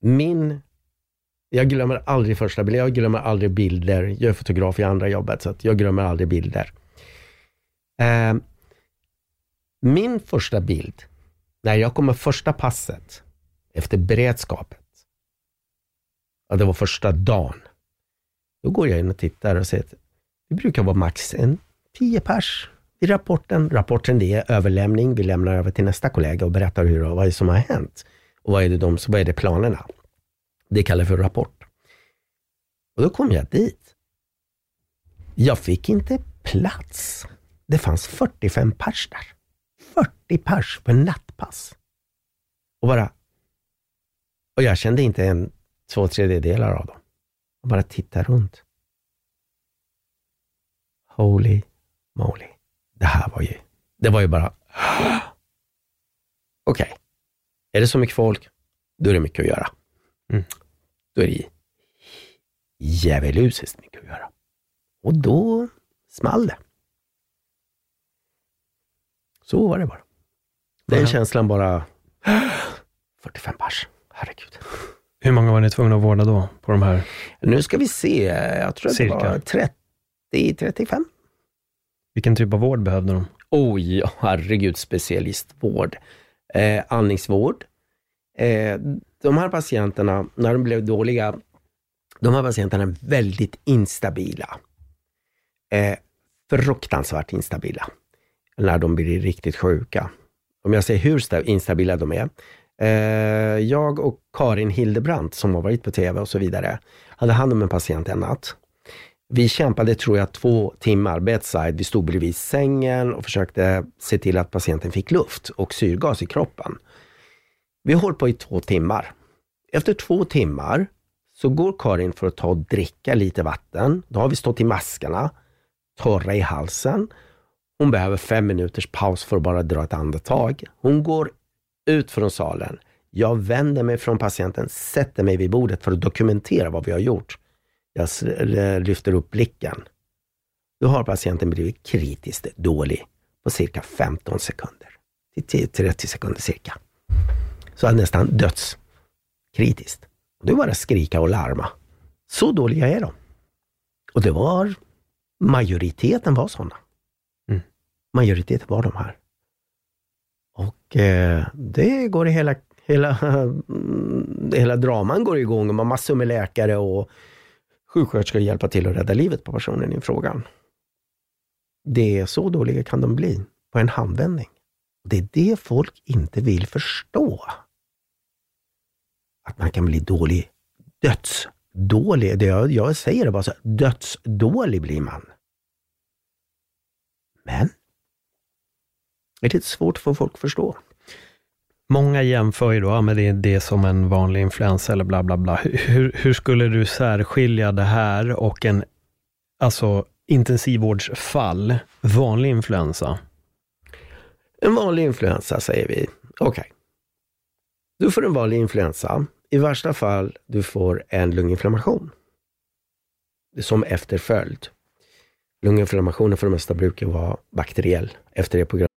Min... Jag glömmer aldrig första bilden. Jag glömmer aldrig bilder. Jag är fotograf i andra jobbet, så jag glömmer aldrig bilder. Eh, min första bild, när jag kommer första passet efter beredskapet, och det var första dagen, då går jag in och tittar och ser att det brukar vara max en tio pers i rapporten. Rapporten det är överlämning. Vi lämnar över till nästa kollega och berättar hur vad som har hänt. Och vad är det, de, vad är det planerna? Det kallar för rapport. Och då kom jag dit. Jag fick inte plats. Det fanns 45 pers där. 40 pers för nattpass. Och bara... Och jag kände inte en två tredjedelar av dem. Jag bara tittade runt. Holy moly. Det här var ju... Det var ju bara... (gasps) Okej. Okay. Är det så mycket folk, då är det mycket att göra. Mm. Då är det djävulusiskt mycket att göra. Och då small det. Så var det bara. Den mm. känslan bara, (gasps) 45 pers, herregud. Hur många var ni tvungna att vårda då, på de här? Nu ska vi se, jag tror Cirka. det var 30, 35. Vilken typ av vård behövde de? Oj, herregud, specialistvård. Eh, andningsvård. Eh, de här patienterna, när de blev dåliga, de här patienterna är väldigt instabila. Eh, fruktansvärt instabila. När de blir riktigt sjuka. Om jag säger hur instabila de är. Eh, jag och Karin Hildebrandt, som har varit på TV och så vidare, hade hand om en patient en natt. Vi kämpade, tror jag, två timmar bedside. Vi stod bredvid sängen och försökte se till att patienten fick luft och syrgas i kroppen. Vi höll på i två timmar. Efter två timmar så går Karin för att ta och dricka lite vatten. Då har vi stått i maskarna, torra i halsen. Hon behöver fem minuters paus för att bara dra ett andetag. Hon går ut från salen. Jag vänder mig från patienten, sätter mig vid bordet för att dokumentera vad vi har gjort. Jag lyfter upp blicken. Då har patienten blivit kritiskt dålig på cirka 15 sekunder. Till 30 sekunder cirka. Så att nästan dödskritiskt. Det var att skrika och larma. Så dåliga är de. Och det var, majoriteten var sådana. Mm. Majoriteten var de här. Och eh, det går i hela, hela, (laughs) hela draman går igång. Man har massor med läkare och sjuksköterskor hjälpa till att rädda livet på personen i frågan. Det är så dåliga kan de bli på en handvändning. Det är det folk inte vill förstå. Att man kan bli dålig, dödsdålig. Det jag, jag säger det bara så, dödsdålig blir man. Men det är lite svårt för folk att förstå. Många jämför ju då ja men det, det som en vanlig influensa eller bla bla bla. Hur, hur skulle du särskilja det här och en alltså, intensivvårdsfall, vanlig influensa? En vanlig influensa säger vi. Okej. Okay. Du får en vanlig influensa. I värsta fall, du får en lunginflammation. Som efterföljd. Lunginflammationen för det mesta brukar vara bakteriell efter det programmet.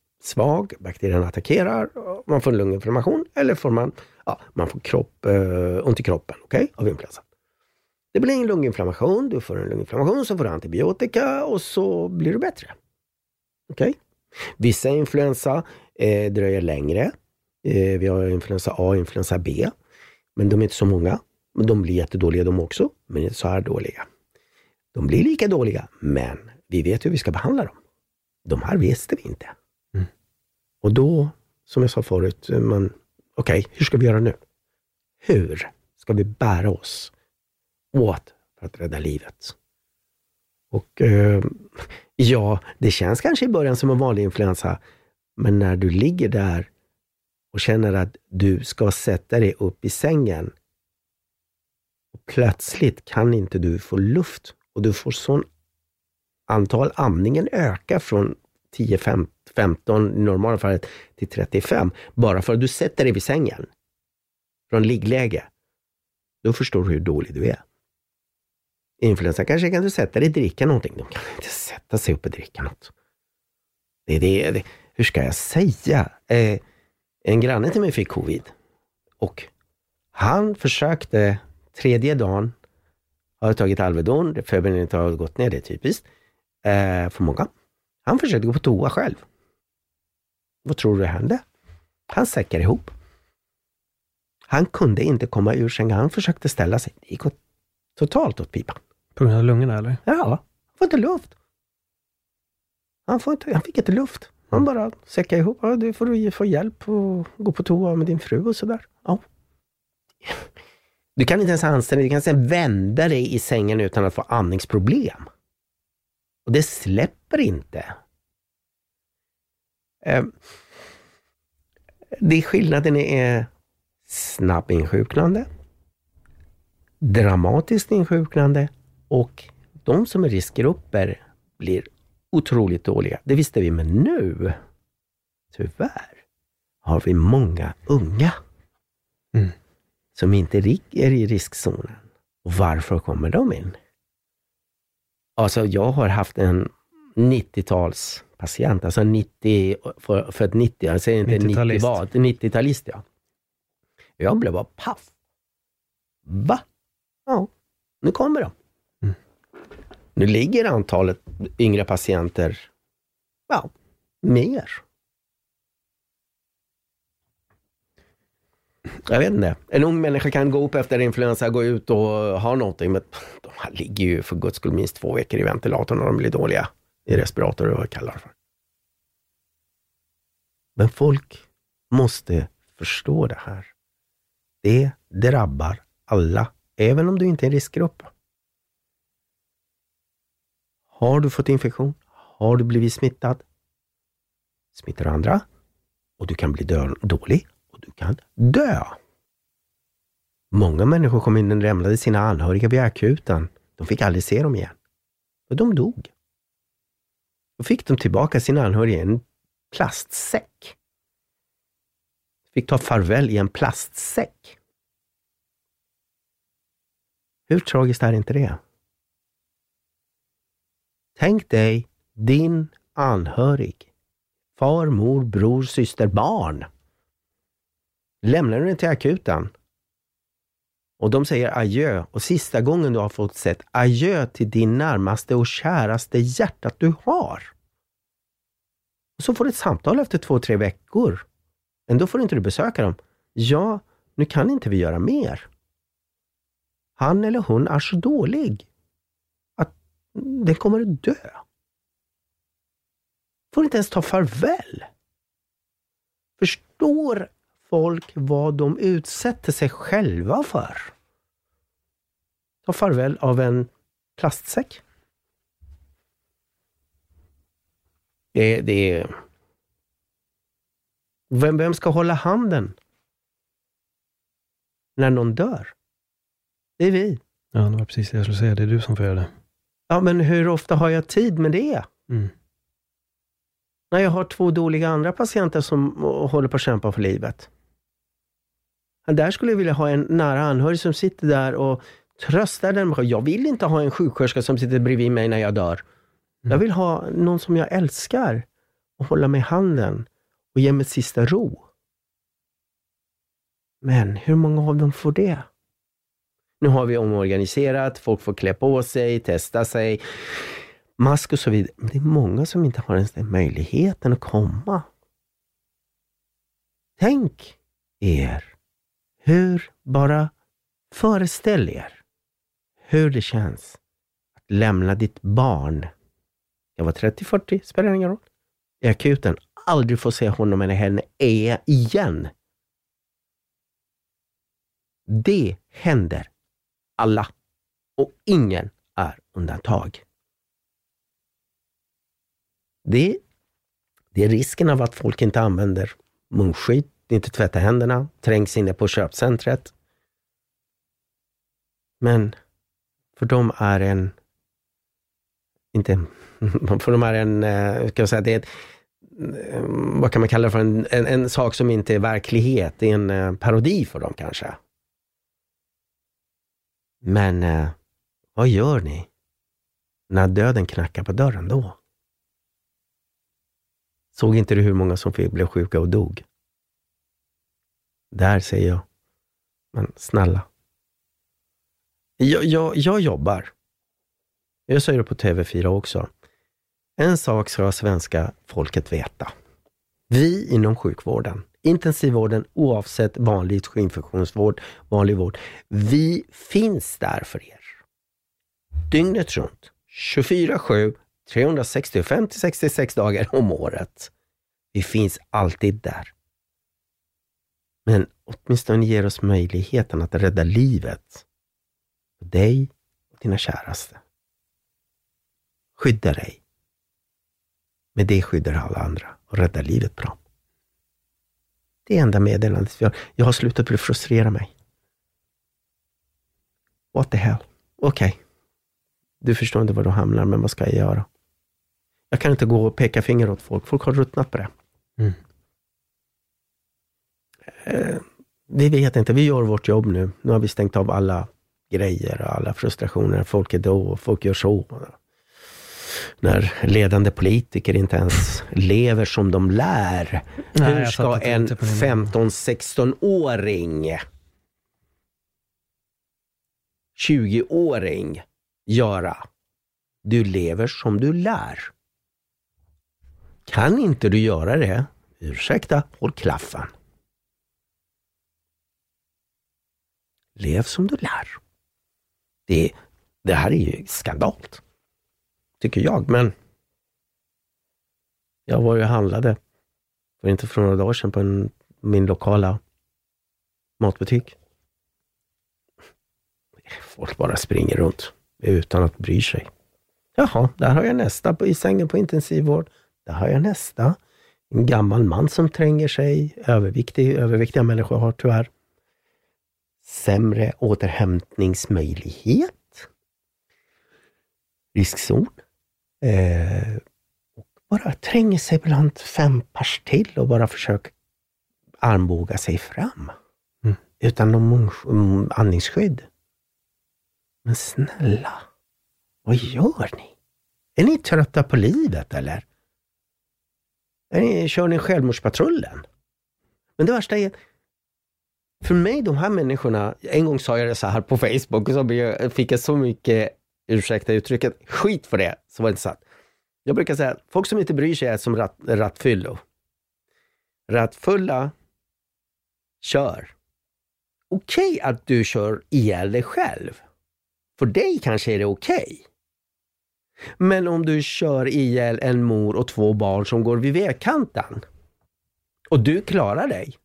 svag, bakterien attackerar, man får en lunginflammation eller får man ja, man får kropp, eh, ont i kroppen okay, av influensan. Det blir en lunginflammation, du får en lunginflammation, så får du antibiotika och så blir du bättre. Okej? Okay? Vissa influensa eh, dröjer längre. Eh, vi har influensa A och influensa B. Men de är inte så många. Men de blir jättedåliga de också, men inte så här dåliga. De blir lika dåliga, men vi vet hur vi ska behandla dem. De här visste vi inte. Och då, som jag sa förut, man okej, okay, hur ska vi göra nu? Hur ska vi bära oss åt för att rädda livet? Och eh, (laughs) ja, det känns kanske i början som en vanlig influensa, men när du ligger där och känner att du ska sätta dig upp i sängen och plötsligt kan inte du få luft och du får sån antal andningen ökar från 10, 15 15 i normala fallet till 35, bara för att du sätter dig vid sängen från liggläge. Då förstår du hur dålig du är. Influensan kanske kan du sätta dig och dricka någonting. De kan inte sätta sig upp och dricka något. Det det, det. Hur ska jag säga? Eh, en granne till mig fick covid. Och han försökte tredje dagen, har tagit Alvedon, febern har gått ner, det är typiskt eh, för många. Han försökte gå på toa själv. Vad tror du hände? Han säckade ihop. Han kunde inte komma ur sängen. Han försökte ställa sig. Det gick åt, totalt åt pipan. På grund av lungorna eller? Ja, han får inte luft. Han, får inte, han fick inte luft. Han bara säckade ihop. Ja, du får få hjälp och gå på toa med din fru och sådär. Ja. Du kan inte ens anstränga dig. Du kan inte ens vända dig i sängen utan att få andningsproblem. Och det släpper inte. Ehm, det skillnaden är snabb insjuknande, dramatiskt insjuknande och de som är riskgrupper blir otroligt dåliga. Det visste vi, men nu, tyvärr, har vi många unga mm. som inte är i riskzonen. Och varför kommer de in? Alltså, jag har haft en 90-talspatient, alltså 90, för, för ett 90, jag säger inte 90 vad, 90-talist ja. Jag blev bara paff. Va? Ja, nu kommer de. Mm. Nu ligger antalet yngre patienter, ja, mer. Jag vet inte. En ung människa kan gå upp efter influensa, gå ut och ha någonting, men de här ligger ju för guds skull minst två veckor i ventilatorn när de blir dåliga i respirator eller vad jag kallar det för. Men folk måste förstå det här. Det drabbar alla, även om du inte är en riskgrupp. Har du fått infektion? Har du blivit smittad? Smittar du andra? Och du kan bli dålig och du kan dö. Många människor kom in och lämnade sina anhöriga vid akuten. De fick aldrig se dem igen. Och de dog. Då fick de tillbaka sina anhöriga i en plastsäck. Fick ta farväl i en plastsäck. Hur tragiskt är inte det? Tänk dig din anhörig, far, mor, bror, syster, barn. Lämnar du den till akuten och de säger adjö och sista gången du har fått sett adjö till din närmaste och käraste hjärtat du har. Och så får du ett samtal efter två, tre veckor. Ändå får inte du besöka dem. Ja, nu kan inte vi göra mer. Han eller hon är så dålig att den kommer att dö. Får inte ens ta farväl. Förstår folk vad de utsätter sig själva för? Ta farväl av en plastsäck. Det, det är... Vem, vem ska hålla handen när någon dör? Det är vi. Ja, det var precis det jag skulle säga. Det är du som får göra det. Ja, men hur ofta har jag tid med det? Mm. När jag har två dåliga andra patienter som håller på att kämpa för livet. Där skulle jag vilja ha en nära anhörig som sitter där och tröstar den. Jag vill inte ha en sjuksköterska som sitter bredvid mig när jag dör. Mm. Jag vill ha någon som jag älskar och hålla mig i handen och ge mig sista ro. Men hur många av dem får det? Nu har vi omorganiserat, folk får klä på sig, testa sig, mask och så vidare. Men det är många som inte har ens den möjligheten att komma. Tänk er hur, bara föreställ er hur det känns att lämna ditt barn, jag var 30-40, spelar ingen roll, i akuten, aldrig få se honom eller henne e-, igen. Det händer alla och ingen är undantag. Det, det är risken av att folk inte använder munskydd, inte tvättar händerna, trängs inne på köpcentret. Men för dem är en, inte, (laughs) för dem är en, eh, ska jag säga, det är ett, eh, vad kan man kalla det för, en, en, en, sak som inte är verklighet. Det är en eh, parodi för dem kanske. Men vad gör ni när döden knackar på dörren då? Såg inte du hur många som blev sjuka och dog? Där säger jag, men snälla. Jag, jag, jag jobbar. Jag säger det på TV4 också. En sak ska svenska folket veta. Vi inom sjukvården, intensivvården oavsett vanlig infektionsvård, vanlig vård. Vi finns där för er. Dygnet runt, 24-7, 365-66 dagar om året. Vi finns alltid där. Men åtminstone ger oss möjligheten att rädda livet för dig och dina käraste. Skydda dig. Med det skyddar alla andra och räddar livet på dem. Det är enda meddelandet vi har. Jag har slutat bli frustrera mig. What the hell? Okej. Okay. Du förstår inte var du hamnar, men vad ska jag göra? Jag kan inte gå och peka finger åt folk. Folk har ruttnat på det. Mm. Eh, vi vet inte. Vi gör vårt jobb nu. Nu har vi stängt av alla grejer och alla frustrationer. Folk är då och folk gör så. När ledande politiker inte ens lever som de lär. Nej, Hur ska en 15-16-åring 20-åring göra? Du lever som du lär. Kan inte du göra det, ursäkta, håll klaffen. Lev som du lär. Det, det här är ju skandalt, tycker jag. Men jag var ju handlade för inte för några dagar sedan på en, min lokala matbutik. Folk bara springer runt utan att bry sig. Jaha, där har jag nästa på, i sängen på intensivvård. Där har jag nästa. En gammal man som tränger sig. Överviktig, överviktiga människor har tyvärr sämre återhämtningsmöjlighet. Riskzon. Eh, och bara tränger sig bland fem pers till och bara försöker armbåga sig fram. Mm. Utan någon andningsskydd. Men snälla, vad gör ni? Är ni trötta på livet eller? Är ni, kör ni självmordspatrullen? Men det värsta är, för mig, de här människorna, en gång sa jag det så här på Facebook och så fick jag så mycket, ursäkta uttrycket, skit för det, så var det inte sant. Jag brukar säga att folk som inte bryr sig är som rat, rattfyllo. Rattfulla kör. Okej okay att du kör ihjäl dig själv. För dig kanske är det okej. Okay. Men om du kör ihjäl en mor och två barn som går vid vägkanten och du klarar dig,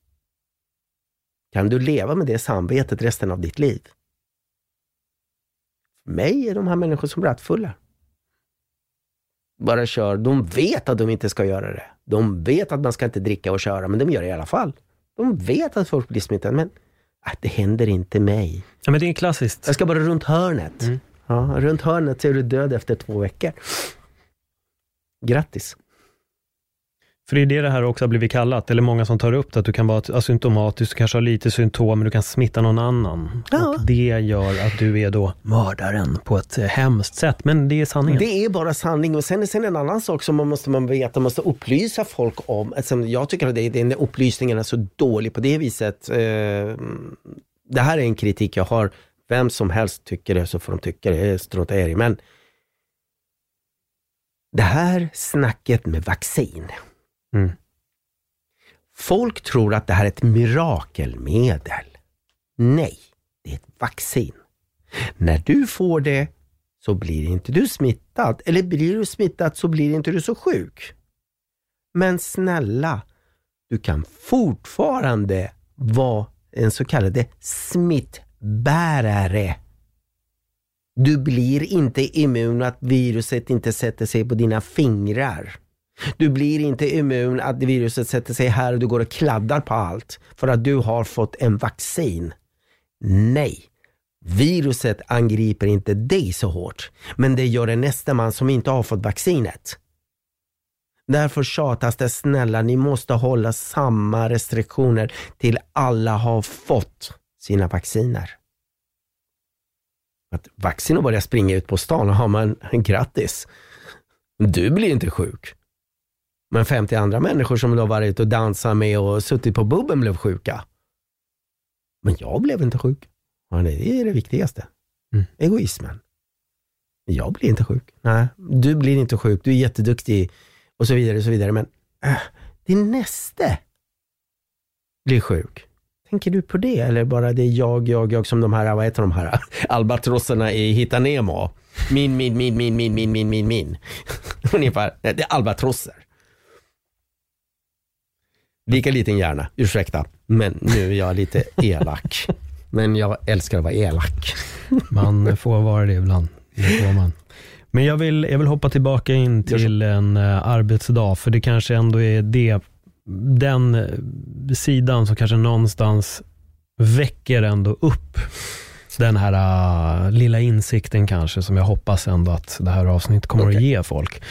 kan du leva med det samvetet resten av ditt liv? För mig är de här människor som rattfulla. Bara kör. De vet att de inte ska göra det. De vet att man ska inte dricka och köra, men de gör det i alla fall. De vet att folk blir smittade, men att det händer inte mig. Ja, men det är klassiskt. Jag ska bara runt hörnet. Mm. Ja, runt hörnet så är du död efter två veckor. Grattis! För det är det det här också har blivit kallat, eller många som tar upp det, att du kan vara asymptomatisk, du kanske har lite symptom, men du kan smitta någon annan. Ja. Och det gör att du är då mördaren på ett hemskt sätt, men det är sanningen. Det är bara sanning. Och sen, sen en annan sak som man måste man veta, man måste upplysa folk om. Alltså, jag tycker att det, den upplysningen är så dålig på det viset. Eh, det här är en kritik jag har. Vem som helst tycker det så får de tycka det, jag i. Men det här snacket med vaccin. Mm. Folk tror att det här är ett mirakelmedel. Nej, det är ett vaccin. När du får det så blir inte du smittad. Eller blir du smittad så blir inte du så sjuk. Men snälla, du kan fortfarande vara en så kallad smittbärare. Du blir inte immun att viruset inte sätter sig på dina fingrar. Du blir inte immun att viruset sätter sig här och du går och kladdar på allt för att du har fått en vaccin. Nej, viruset angriper inte dig så hårt, men det gör en nästa man som inte har fått vaccinet. Därför tjatas det, snälla, ni måste hålla samma restriktioner till alla har fått sina vacciner. Att vaccin och börja springa ut på stan, har man grattis. Du blir inte sjuk. Men 50 andra människor som då varit och dansat med och suttit på bubben blev sjuka. Men jag blev inte sjuk. Det är det viktigaste. Mm. Egoismen. Jag blir inte sjuk. Nej, du blir inte sjuk. Du är jätteduktig och så vidare. Och så vidare. Men äh, din näste blir sjuk. Tänker du på det? Eller bara det är jag, jag, jag som de här, vad heter de här (laughs) albatrosserna i Hitta Nemo? Min, min, min, min, min, min, min, min. (laughs) Ungefär. Det är albatrosser. Lika liten hjärna, ursäkta. Men nu är jag lite (laughs) elak. Men jag älskar att vara elak. Man får vara det ibland. Det får man. Men jag vill, jag vill hoppa tillbaka in till en uh, arbetsdag, för det kanske ändå är det, den uh, sidan som kanske någonstans väcker ändå upp den här uh, lilla insikten kanske som jag hoppas ändå att det här avsnittet kommer okay. att ge folk.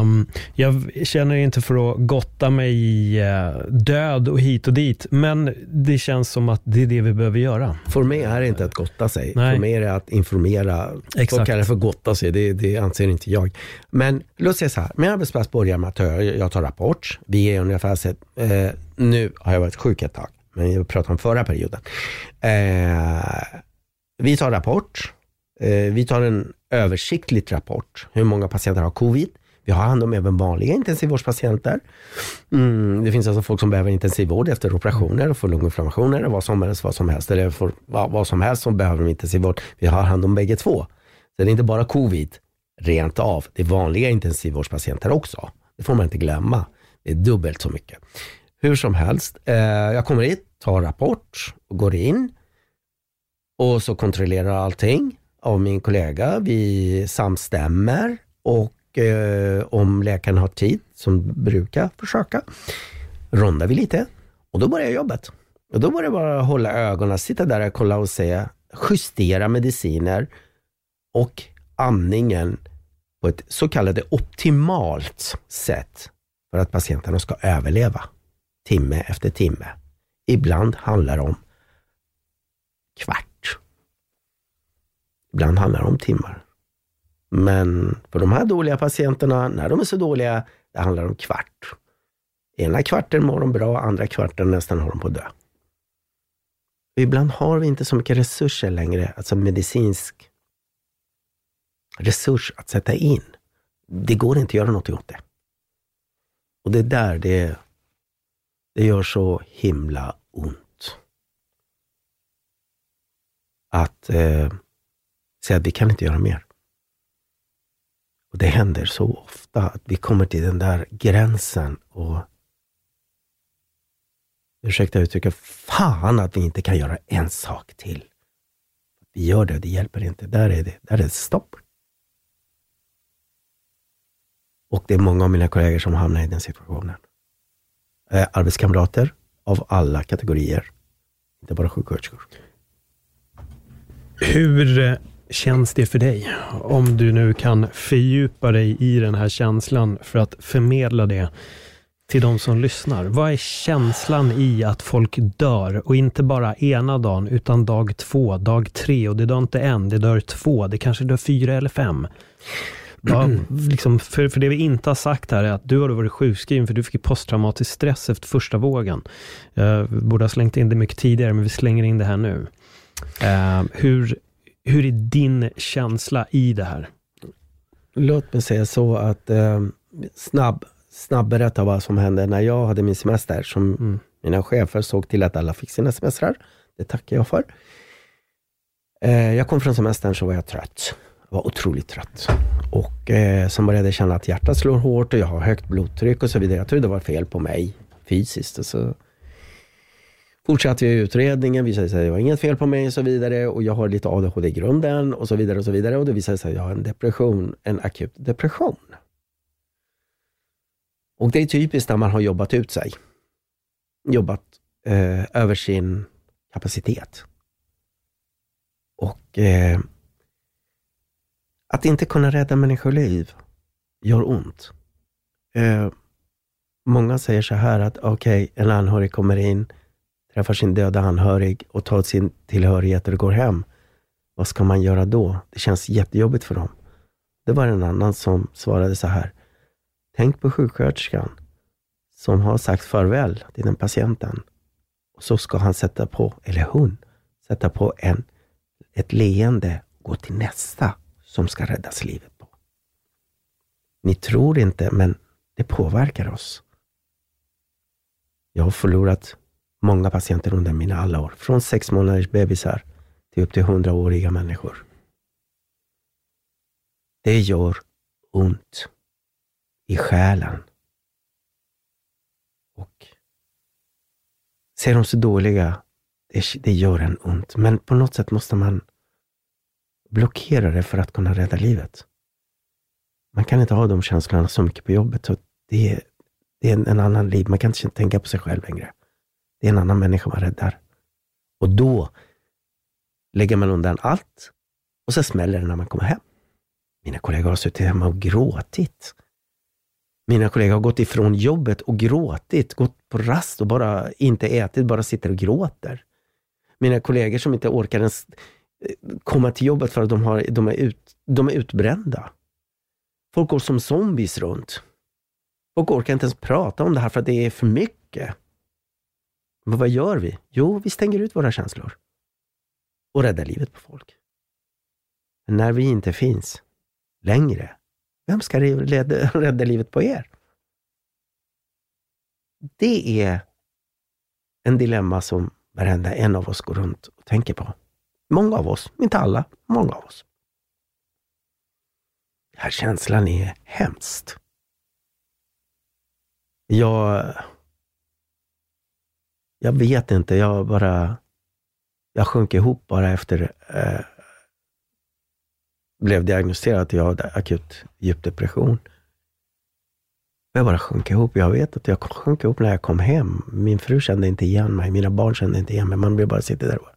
Um, jag känner inte för att gotta mig i uh, död och hit och dit, men det känns som att det är det vi behöver göra. För mig är det inte att gotta sig, Nej. för mig är det att informera. Exakt. Folk kallar det för gotta sig, det, det anser inte jag. Men låt säga så här, min arbetsplats börjar med att jag, jag tar rapport. Vi är ungefär sett, eh, nu har jag varit sjuk ett tag, men jag pratar om förra perioden. Eh, vi tar rapport. Eh, vi tar en översiktlig rapport. Hur många patienter har covid? Vi har hand om även vanliga intensivvårdspatienter. Mm, det finns alltså folk som behöver intensivvård efter operationer och får lunginflammationer och vad som helst, vad som helst, eller för, vad, vad som helst som behöver intensivvård. Vi har hand om bägge två. Så det är inte bara covid, rent av. Det är vanliga intensivvårdspatienter också. Det får man inte glömma. Det är dubbelt så mycket. Hur som helst, eh, jag kommer hit, tar rapport och går in och så kontrollerar allting av min kollega. Vi samstämmer och eh, om läkaren har tid, som brukar försöka, rondar vi lite och då börjar jobbet. Och då börjar jag bara hålla ögonen, sitta där och kolla och se, justera mediciner och andningen på ett så kallat optimalt sätt för att patienterna ska överleva timme efter timme. Ibland handlar det om kvart. Ibland handlar det om timmar. Men för de här dåliga patienterna, när de är så dåliga, det handlar om kvart. Ena kvarten mår de bra, andra kvarten nästan har de på att dö. Ibland har vi inte så mycket resurser längre, alltså medicinsk resurs att sätta in. Det går inte att göra något åt det. Och det där det, det gör så himla ont. Att eh, säga att vi kan inte göra mer. Och det händer så ofta att vi kommer till den där gränsen och ursäkta uttrycket, fan att vi inte kan göra en sak till. Vi gör det, det hjälper inte. Där är det, där är det stopp. Och det är många av mina kollegor som hamnar i den situationen. Eh, arbetskamrater av alla kategorier, inte bara sjuksköterskor. Hur eh, känns det för dig? Om du nu kan fördjupa dig i den här känslan för att förmedla det till de som lyssnar. Vad är känslan i att folk dör och inte bara ena dagen utan dag två, dag tre och det dör inte en, det dör två, det kanske dör fyra eller fem. Ja, (clears throat) liksom, för, för det vi inte har sagt här är att du har varit sjukskriven för du fick posttraumatisk stress efter första vågen. Eh, Jag borde ha slängt in det mycket tidigare, men vi slänger in det här nu. Uh, hur, hur är din känsla i det här? Låt mig säga så att eh, snabb, snabb berätta vad som hände när jag hade min semester. Som mm. Mina chefer såg till att alla fick sina semestrar. Det tackar jag för. Eh, jag kom från semestern så var jag trött. Jag var otroligt trött. Och eh, sen började jag känna att hjärtat slår hårt och jag har högt blodtryck och så vidare. Jag trodde det var fel på mig fysiskt. Och så fortsatte jag utredningen, visade sig att det var inget fel på mig och så vidare. Och jag har lite ADHD i grunden och så vidare och så vidare. Och det visade sig att jag har en depression, en akut depression. Och det är typiskt när man har jobbat ut sig. Jobbat eh, över sin kapacitet. Och eh, att inte kunna rädda människoliv gör ont. Eh, många säger så här att okej, okay, en anhörig kommer in, träffar sin döda anhörig och tar sin tillhörighet och går hem. Vad ska man göra då? Det känns jättejobbigt för dem. Det var en annan som svarade så här. Tänk på sjuksköterskan som har sagt farväl till den patienten. Och så ska han sätta på, eller hon, sätta på en, ett leende och gå till nästa som ska räddas livet på. Ni tror inte, men det påverkar oss. Jag har förlorat många patienter under mina alla år. Från sex månaders bebisar till upp till hundraåriga människor. Det gör ont i själen. Och ser de så dåliga, det, det gör en ont. Men på något sätt måste man blockera det för att kunna rädda livet. Man kan inte ha de känslorna så mycket på jobbet. Så det, är, det är en annan liv. Man kan inte tänka på sig själv längre. Det är en annan människa man räddar. Och då lägger man undan allt och så smäller det när man kommer hem. Mina kollegor har suttit hemma och gråtit. Mina kollegor har gått ifrån jobbet och gråtit, gått på rast och bara inte ätit, bara sitter och gråter. Mina kollegor som inte orkar ens eh, komma till jobbet för att de, har, de, är, ut, de är utbrända. Folk går som zombies runt. Folk orkar inte ens prata om det här för att det är för mycket. Men vad gör vi? Jo, vi stänger ut våra känslor och räddar livet på folk. Men när vi inte finns längre, vem ska (laughs) rädda livet på er? Det är en dilemma som varenda en av oss går runt och tänker på. Många av oss, inte alla, många av oss. Den här känslan är hemskt. Jag... Jag vet inte, jag bara... Jag sjönk ihop bara efter... Eh, blev diagnostiserad att jag hade akut djup depression. Jag bara sjönk ihop. Jag vet att jag sjönk ihop när jag kom hem. Min fru kände inte igen mig, mina barn kände inte igen mig. Man blir bara sitta där och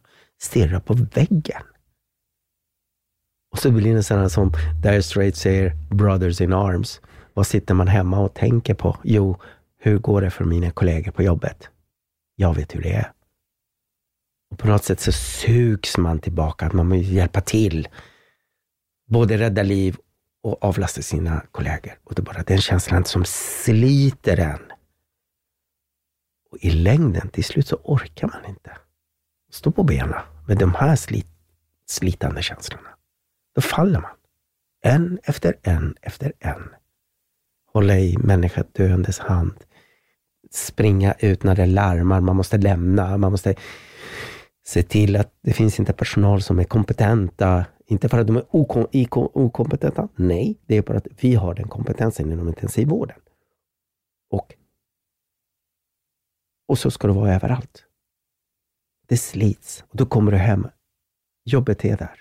stirra på väggen. Och så blir det sådana som Dire Straits säger, Brothers in Arms. Vad sitter man hemma och tänker på? Jo, hur går det för mina kollegor på jobbet? Jag vet hur det är. Och på något sätt så sugs man tillbaka, att man vill hjälpa till. Både rädda liv och avlasta sina kollegor. Och det är bara den känslan som sliter en. Och i längden, till slut så orkar man inte stå på benen med de här slit, slitande känslorna. Då faller man. En efter en efter en. Hålla i människa döendes hand. Springa ut när det larmar. Man måste lämna. Man måste se till att det finns inte personal som är kompetenta. Inte för att de är okom okompetenta. Nej, det är bara att vi har den kompetensen inom intensivvården. Och, och så ska det vara överallt. Det slits och då kommer du hem. Jobbet är där.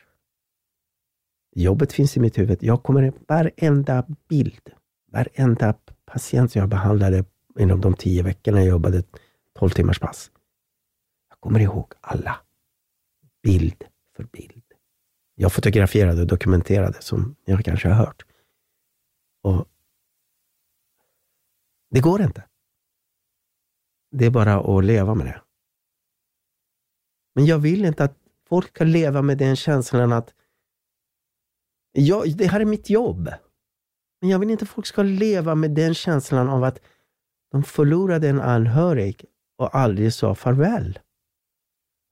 Jobbet finns i mitt huvud. Jag kommer varenda bild, varenda patient jag behandlade inom de tio veckorna jag jobbade 12 timmars pass. Jag kommer ihåg alla. Bild för bild. Jag fotograferade och dokumenterade, som jag kanske har hört. Och Det går inte. Det är bara att leva med det. Men jag vill inte att folk ska leva med den känslan att jag, det här är mitt jobb. Men jag vill inte att folk ska leva med den känslan av att de förlorade en anhörig och aldrig sa farväl.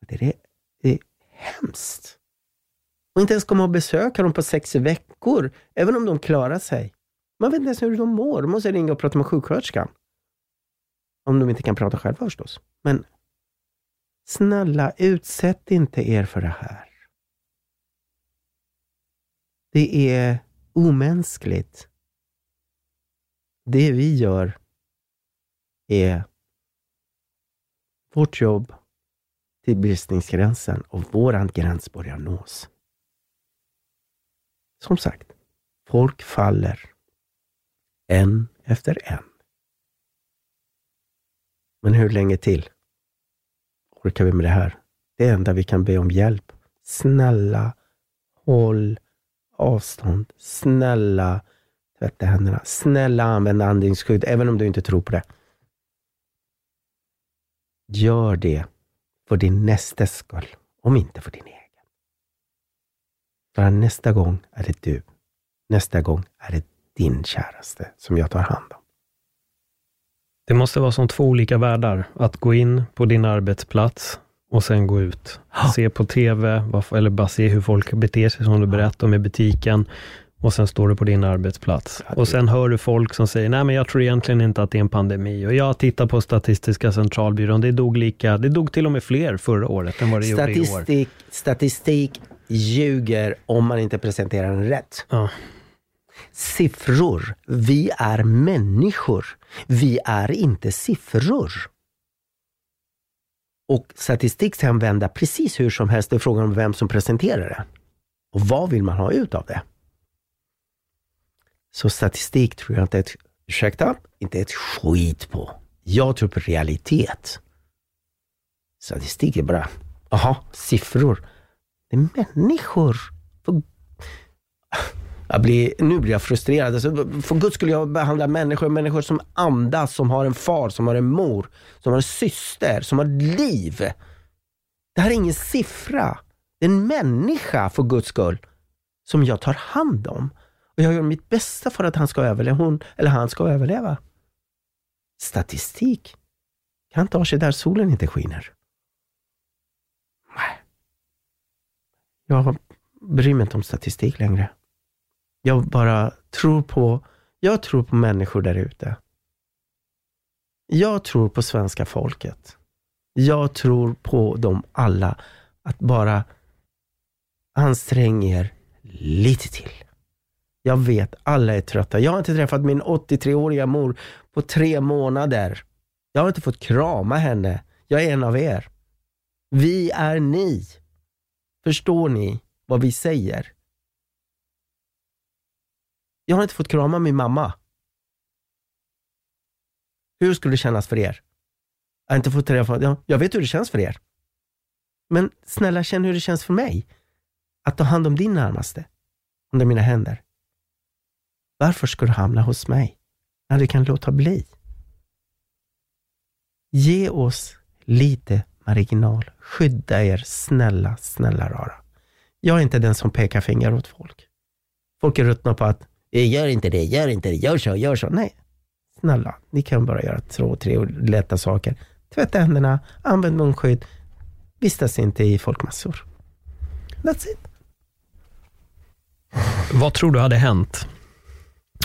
Det är, det är hemskt. Och inte ens komma och besöka dem på sex veckor, även om de klarar sig. Man vet inte ens hur de mår. De måste ringa och prata med sjuksköterskan. Om de inte kan prata själva förstås. Men snälla, utsätt inte er för det här. Det är omänskligt. Det vi gör är vårt jobb till bristningsgränsen och våran gräns börjar nås. Som sagt, folk faller. En efter en. Men hur länge till orkar vi med det här? Det enda vi kan be om hjälp. Snälla, håll avstånd. Snälla, tvätta händerna. Snälla, använd andningsskydd, även om du inte tror på det. Gör det för din nästes skull, om inte för din egen. För nästa gång är det du. Nästa gång är det din käraste som jag tar hand om. Det måste vara som två olika världar. Att gå in på din arbetsplats och sen gå ut. (gasps) Se på TV, eller bara se hur folk beter sig, som du berättade om i butiken. Och sen står du på din arbetsplats. Och sen hör du folk som säger, nej men jag tror egentligen inte att det är en pandemi. Och jag tittar på Statistiska centralbyrån, det dog lika, det dog till och med fler förra året än vad det statistik, gjorde i år. Statistik ljuger om man inte presenterar den rätt. Ja. Siffror. Vi är människor. Vi är inte siffror. Och statistik kan vända precis hur som helst. Det är frågan om vem som presenterar det. Och vad vill man ha ut av det? Så statistik tror jag inte ett, ursäkta, inte ett skit på. Jag tror på realitet. Statistik är bara, aha, siffror. Det är människor. För, jag blir, nu blir jag frustrerad. Alltså, för guds skull, jag behandlar människor, människor som andas, som har en far, som har en mor, som har en syster, som har liv. Det här är ingen siffra. Det är en människa, för guds skull, som jag tar hand om. Och jag gör mitt bästa för att han ska överleva, hon eller han ska överleva. Statistik kan ta sig där solen inte skiner. Nej. Jag bryr mig inte om statistik längre. Jag bara tror på, jag tror på människor där ute. Jag tror på svenska folket. Jag tror på dem alla. Att bara ansträng er lite till. Jag vet, alla är trötta. Jag har inte träffat min 83-åriga mor på tre månader. Jag har inte fått krama henne. Jag är en av er. Vi är ni. Förstår ni vad vi säger? Jag har inte fått krama min mamma. Hur skulle det kännas för er? Jag har inte fått träffa, ja, jag vet hur det känns för er. Men snälla känn hur det känns för mig. Att ta hand om din närmaste. Under mina händer. Varför ska du hamna hos mig? När du kan låta bli. Ge oss lite marginal. Skydda er, snälla, snälla rara. Jag är inte den som pekar finger åt folk. Folk är ruttna på att, eh, gör inte det, gör inte det, gör så, gör så. Nej, snälla, ni kan bara göra två, tre lätta saker. Tvätta händerna, använd munskydd, vistas inte i folkmassor. That's it. Vad tror du hade hänt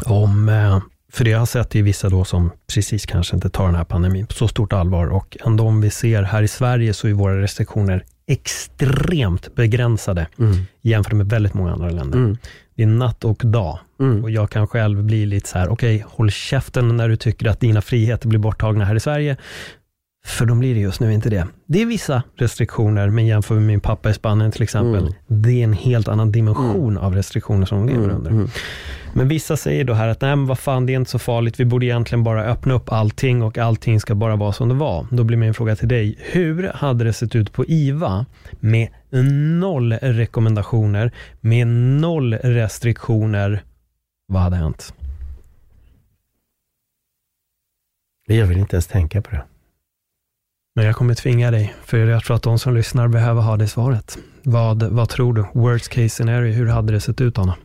om, eh, för det jag har sett i vissa då som precis kanske inte tar den här pandemin på så stort allvar och ändå om vi ser här i Sverige så är våra restriktioner extremt begränsade jämfört med väldigt många andra länder. Mm. Det är natt och dag Mm. och jag kan själv bli lite så här, okej, håll käften när du tycker att dina friheter blir borttagna här i Sverige. För de blir det just nu inte det. Det är vissa restriktioner, men jämför med min pappa i Spanien till exempel, Mm. det är en helt annan dimension av restriktioner som de lever under. Men vissa säger då här att nej men vad fan, det är inte så farligt, vi borde egentligen bara öppna upp allting och allting ska bara vara som det var. Då blir min fråga till dig, hur hade det sett ut på IVA med noll rekommendationer, med noll restriktioner? Vad hade hänt? Jag vill inte ens tänka på det. Men jag kommer tvinga dig, för jag tror att de som lyssnar behöver ha det svaret. Vad, vad tror du? Worst case scenario, hur hade det sett ut Anna?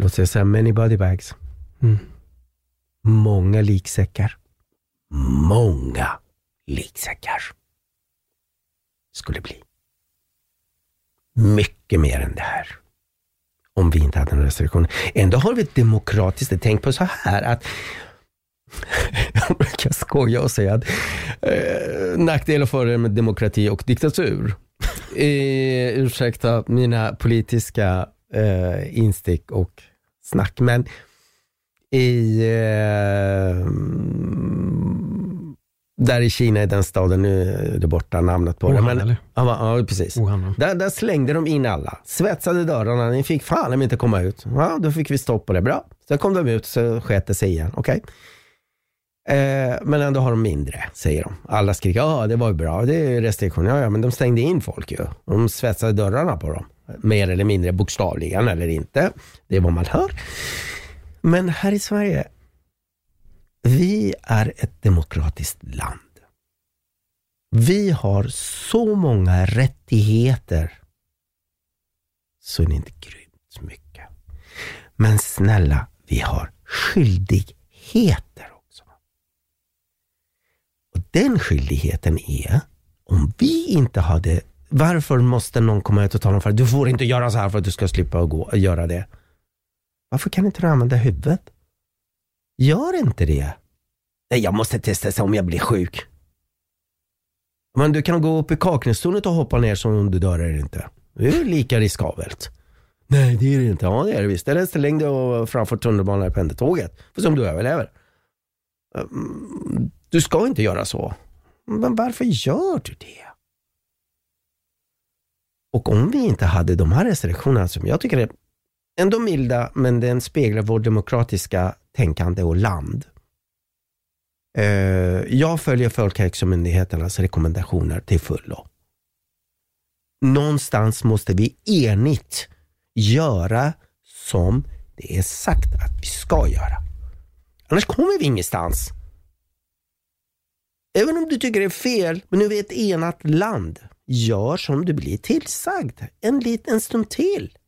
Låt säga så här, many body bags. Mm. Många liksäckar. Många liksäckar. Skulle bli. Mycket mer än det här. Om vi inte hade några restriktioner. Ändå har vi ett demokratiskt, tänk på så här att (laughs) jag brukar skoja och säga att eh, nackdel och fördel med demokrati och diktatur. Eh, ursäkta mina politiska eh, instick och snack, men i eh, där i Kina, i den staden, nu är det borta namnet på det. Wuhan, Men, eller? ja, ja, precis. Wuhan. Där, där slängde de in alla. Svetsade dörrarna, ni fick fan inte komma ut. Ja, då fick vi stopp på det. Bra. Sen kom de ut, så sket det sig igen. Okej. Eh, men ändå har de mindre, säger de. Alla skriker, ja det var ju bra, det är restriktioner. Ja, ja, men de stängde in folk ju. De svetsade dörrarna på dem. Mer eller mindre bokstavligen eller inte. Det är vad man hör. Men här i Sverige, vi är ett demokratiskt land. Vi har så många rättigheter så är det inte grymt mycket. Men snälla, vi har skyldigheter också. Och den skyldigheten är, om vi inte hade, varför måste någon komma ut och tala om för dig, du får inte göra så här för att du ska slippa att gå, göra det. Varför kan inte du använda huvudet? Gör inte det. Nej, jag måste testa sig om jag blir sjuk. Men du kan gå upp i Kaknästornet och hoppa ner som om du dör eller inte. Det är lika riskabelt. Nej, det är det inte. Ja, det är det visst. Eller ställ dig och framför tunnelbanan eller pendeltåget. För som du överlever. Ehm, du ska inte göra så. Men varför gör du det? Och om vi inte hade de här restriktionerna som jag tycker är ändå milda, men den speglar vår demokratiska tänkande och land. Eh, jag följer Folkhälsomyndigheternas rekommendationer till fullo. Någonstans måste vi enigt göra som det är sagt att vi ska göra. Annars kommer vi ingenstans. Även om du tycker det är fel, men nu är vi ett enat land. Gör som du blir tillsagd en liten stund till.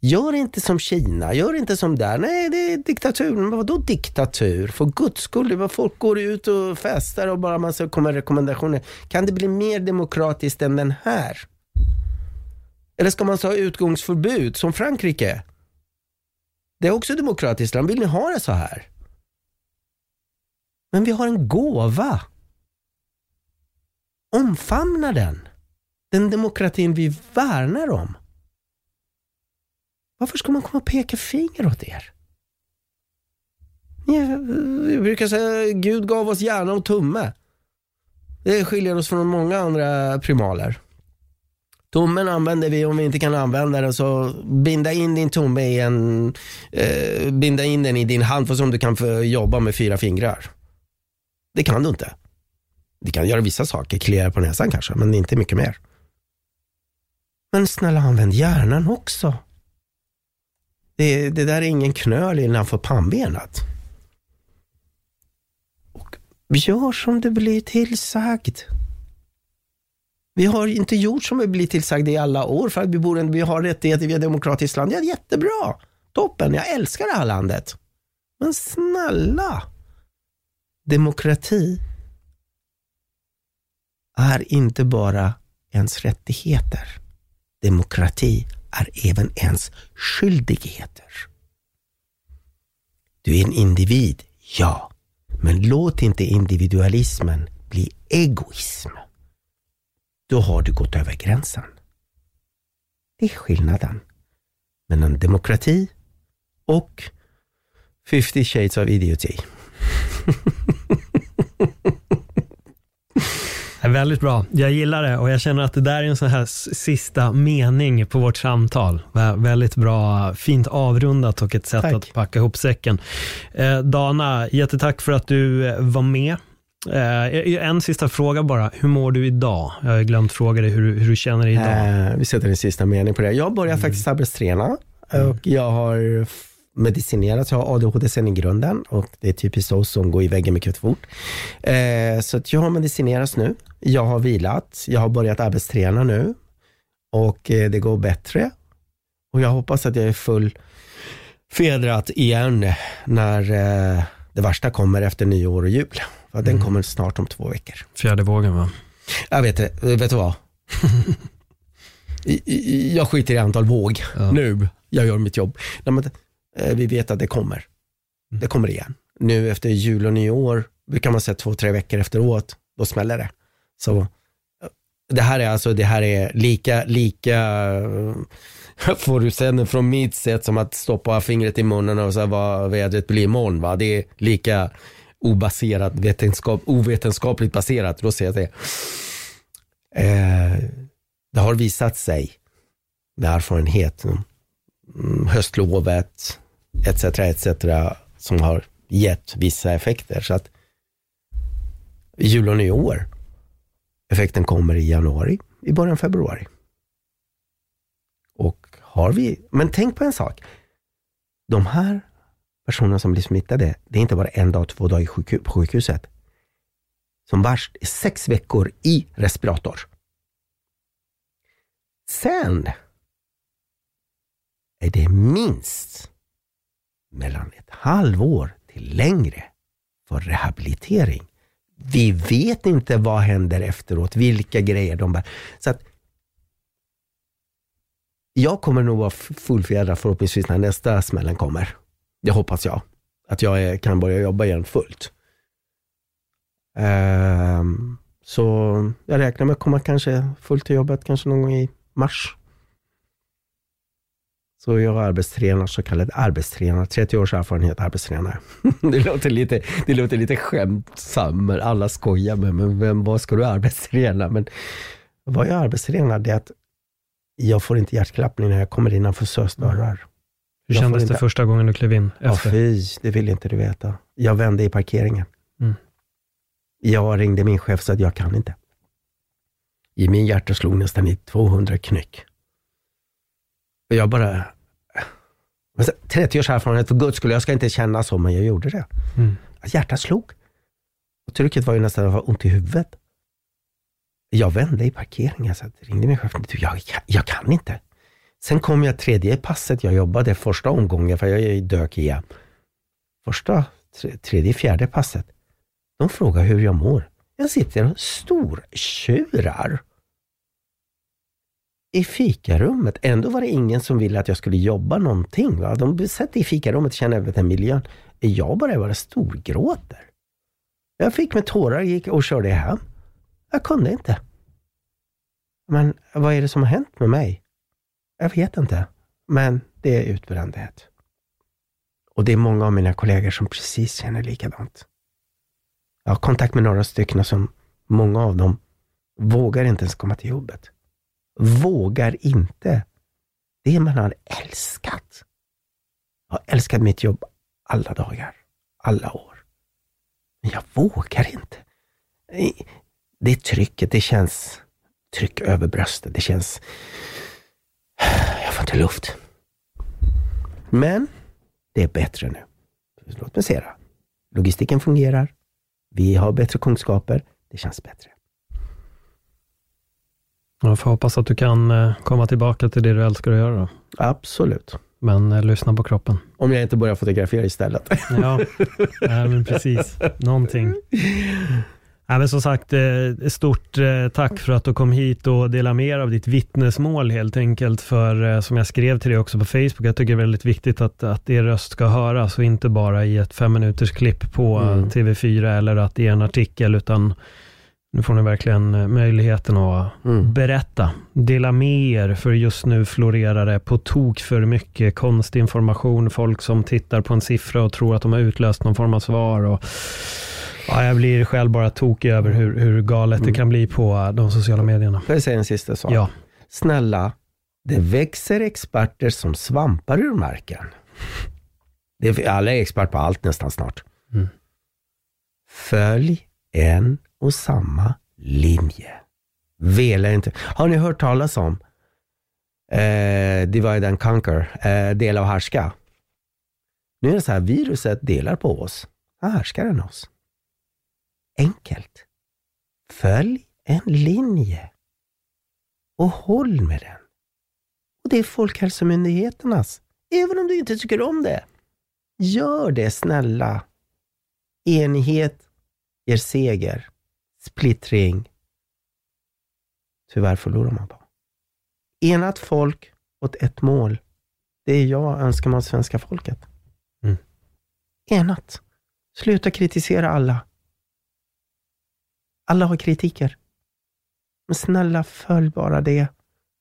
Gör inte som Kina, gör inte som där. Nej, det är diktatur. Men vadå diktatur? För guds skull, det var folk går ut och festar och bara man kommer rekommendationer. Kan det bli mer demokratiskt än den här? Eller ska man ha utgångsförbud som Frankrike? Det är också demokratiskt land. Vill ni ha det så här? Men vi har en gåva. Omfamna den. Den demokratin vi värnar om. Varför ska man komma och peka finger åt er? Ni brukar säga Gud gav oss hjärna och tumme. Det skiljer oss från många andra primaler. Tummen använder vi om vi inte kan använda den, så binda in din tumme i en, eh, binda in den i din hand för som du kan jobba med fyra fingrar. Det kan du inte. Det kan göra vissa saker, klia på näsan kanske, men inte mycket mer. Men snälla använd hjärnan också. Det, det där är ingen knöl innanför pannbenet. Och gör som du blir tillsagd. Vi har inte gjort som vi blir tillsagda i alla år för att vi, bor, vi har rättigheter, vi är ett demokratiskt land. Ja, jättebra. Toppen, jag älskar det här landet. Men snälla. Demokrati är inte bara ens rättigheter. Demokrati är även ens skyldigheter. Du är en individ, ja. Men låt inte individualismen bli egoism. Då har du gått över gränsen. Det är skillnaden mellan demokrati och 50 shades of idioti. (laughs) Väldigt bra. Jag gillar det och jag känner att det där är en sån här sista mening på vårt samtal. Väldigt bra, fint avrundat och ett sätt Tack. att packa ihop säcken. Eh, Dana, jättetack för att du eh, var med. Eh, en sista fråga bara. Hur mår du idag? Jag har glömt fråga dig hur, hur du känner dig idag. Eh, vi sätter en sista mening på det. Jag börjar mm. faktiskt arbetsträna och jag har medicinerat, jag har ADHD sen i grunden och det är typiskt så som går i väggen mycket fort. Eh, så jag har medicinerats nu. Jag har vilat, jag har börjat arbetsträna nu och eh, det går bättre. Och jag hoppas att jag är full fedrat igen när eh, det värsta kommer efter nyår och jul. För mm. Den kommer snart om två veckor. Fjärde vågen va? Jag vet det, vet du vad? (laughs) jag skiter i antal våg ja. nu. Jag gör mitt jobb. Nej, men, vi vet att det kommer. Mm. Det kommer igen. Nu efter jul och nyår brukar man säga två, tre veckor efteråt, då smäller det. Så eh, det här är alltså, det här är lika, lika (laughs) får du sen från mitt sätt som att stoppa fingret i munnen och säga vad vädret blir imorgon. Va? Det är lika obaserat, vetenskap, ovetenskapligt baserat. Då säger jag det. Eh, det har visat sig med erfarenhet, mm, höstlovet etc. etc. som har gett vissa effekter. Så att jul och nyår, effekten kommer i januari, i början av februari. Och har vi, men tänk på en sak. De här personerna som blir smittade, det är inte bara en dag, två dagar på sjukhuset. Som värst är sex veckor i respirator. Sen är det minst mellan ett halvår till längre för rehabilitering. Vi vet inte vad händer efteråt, vilka grejer de bär. Så att jag kommer nog vara fullfjädrad förhoppningsvis när nästa smällen kommer. Det hoppas jag. Att jag kan börja jobba igen fullt. Um, så jag räknar med att komma kanske fullt till jobbet kanske någon gång i mars. Så jag är arbetstränare, så kallad arbetstränare. 30 års erfarenhet arbetstränare. (laughs) det, låter lite, det låter lite skämtsamt, alla skojar med men vem, vad ska du arbetsträna? Men vad jag arbetstränar, det är att jag får inte hjärtklappning när jag kommer innanför SÖS dörrar. Hur jag kändes det första gången du klev in? Efter? Ja, fy, det vill inte du veta. Jag vände i parkeringen. Mm. Jag ringde min chef och sa att jag kan inte. I min hjärta slog nästan i 200 knyck. Och jag bara... 30 års erfarenhet, för guds skull, jag ska inte känna så, men jag gjorde det. Mm. Hjärtat slog. Och trycket var ju nästan var ont i huvudet. Jag vände i parkeringen, så jag ringde min chef. Jag, jag, jag kan inte. Sen kom jag tredje passet jag jobbade första omgången, för jag dök igen. Första, tredje, fjärde passet. De frågar hur jag mår. Jag sitter och stortjurar i fikarummet. Ändå var det ingen som ville att jag skulle jobba någonting. Va? De satt i fikarummet och kände över den miljön. Jag bara bara storgråter. Jag fick med tårar gick och körde hem. Jag kunde inte. Men vad är det som har hänt med mig? Jag vet inte. Men det är utbrändhet. Och det är många av mina kollegor som precis känner likadant. Jag har kontakt med några stycken som, många av dem, vågar inte ens komma till jobbet. Vågar inte. Det man har älskat. Jag har älskat mitt jobb alla dagar, alla år. Men jag vågar inte. Det trycket, det känns tryck över bröstet. Det känns... Jag får inte luft. Men det är bättre nu. Låt mig se det. Logistiken fungerar. Vi har bättre kunskaper. Det känns bättre. Jag får hoppas att du kan eh, komma tillbaka till det du älskar att göra. Då. Absolut. Men eh, lyssna på kroppen. Om jag inte börjar fotografera istället. Ja, nej, men precis. Någonting. Nej, men som sagt, eh, stort eh, tack för att du kom hit och delade med er av ditt vittnesmål helt enkelt. För som jag skrev till dig också på Facebook, jag tycker det är väldigt viktigt att, att er röst ska höras och inte bara i ett fem minuters klipp på mm. TV4 eller att i en artikel, utan nu får ni verkligen möjligheten att mm. berätta, dela med er, för just nu florerar det på tok för mycket konstig information, folk som tittar på en siffra och tror att de har utlöst någon form av svar. Och, ja, jag blir själv bara tokig över hur, hur galet mm. det kan bli på de sociala medierna. Får jag säga en sista sak? Ja. Snälla, det växer experter som svampar ur marken. Det är, alla är expert på allt nästan snart. Mm. Följ en och samma linje. Vela inte. Har ni hört talas om eh, divide and conquer, eh, dela och härska? Nu är det så här, viruset delar på oss. Han härskar än oss. Enkelt. Följ en linje och håll med den. Och det är Folkhälsomyndigheternas. Även om du inte tycker om det. Gör det snälla. Enighet ger seger splittring. Tyvärr förlorar man på. Enat folk åt ett mål. Det är jag önskar av svenska folket. Mm. Enat. Sluta kritisera alla. Alla har kritiker. Men snälla, följ bara det.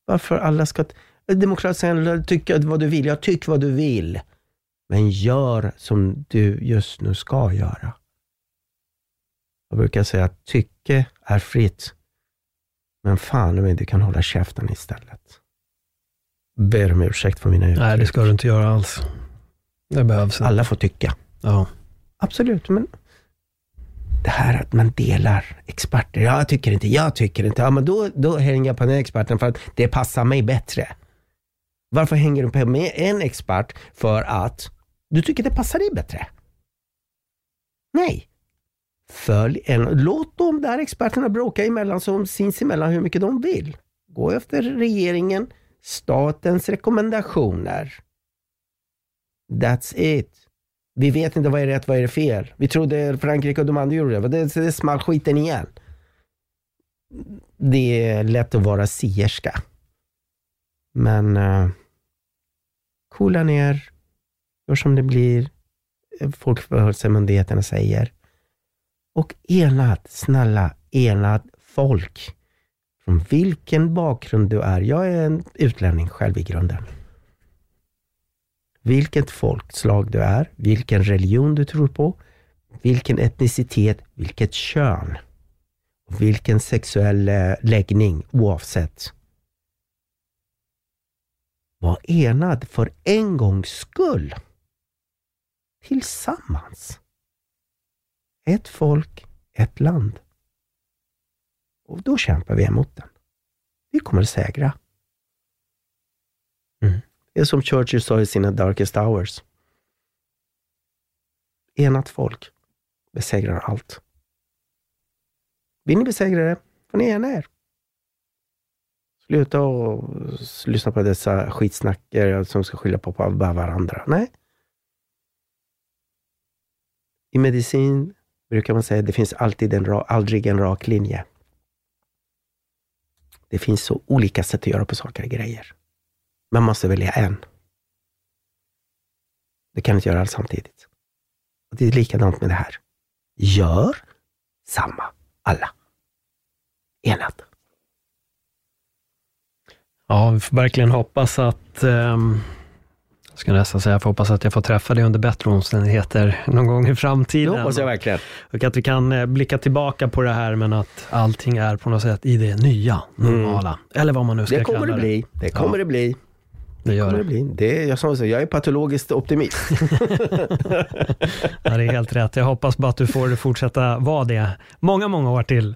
Varför alla ska... Demokratin tycka vad du vill. Jag tycker vad du vill. Men gör som du just nu ska göra. Jag brukar säga att tycke är fritt, men fan om inte kan hålla käften istället. Ber om ursäkt för mina uttryck. Nej, det ska du inte göra alls. Det behövs inte. Alla får tycka. Ja. Absolut, men det här att man delar experter. Ja, jag tycker inte, jag tycker inte. Ja, men då, då hänger jag på den experten för att det passar mig bättre. Varför hänger du på med en expert för att du tycker det passar dig bättre? Nej, Följ en, låt de där experterna bråka emellan som sinsemellan hur mycket de vill. Gå efter regeringen, statens rekommendationer. That's it. Vi vet inte vad är rätt, vad är fel. Vi trodde Frankrike och de andra gjorde det. Det, det small skiten igen. Det är lätt att vara sierska. Men uh, coola ner, gör som det blir. Folkhälsomyndigheterna säger och enad, snälla, enad folk. Från vilken bakgrund du är. Jag är en utlänning själv i grunden. Vilket folkslag du är, vilken religion du tror på, vilken etnicitet, vilket kön, vilken sexuell eh, läggning oavsett. Var enad för en gångs skull. Tillsammans. Ett folk, ett land. Och då kämpar vi emot den. Vi kommer att segra. Mm. Det är som Churchill sa i sina Darkest Hours. Enat folk besegrar allt. Vill ni besegra det, får ni ena er. Sluta och lyssna på dessa skitsnackare som ska skylla på varandra. Nej. I medicin brukar man säga, det finns alltid en, aldrig en rak linje. Det finns så olika sätt att göra på saker och grejer. Man måste välja en. Du kan inte göra allt samtidigt. Och det är likadant med det här. Gör samma, alla. Enat. Ja, vi får verkligen hoppas att um ska nästan säga, jag får hoppas att jag får träffa dig under bättre omständigheter någon gång i framtiden. Det hoppas jag verkligen. Och att vi kan eh, blicka tillbaka på det här, men att allting är på något sätt i det nya normala. Mm. Eller vad man nu ska det kommer kalla det. Bli. Det kommer ja. det bli. Det gör det. det. Bli. det jag, som jag är patologiskt optimist. (laughs) ja, det är helt rätt. Jag hoppas bara att du får fortsätta vara det många, många år till.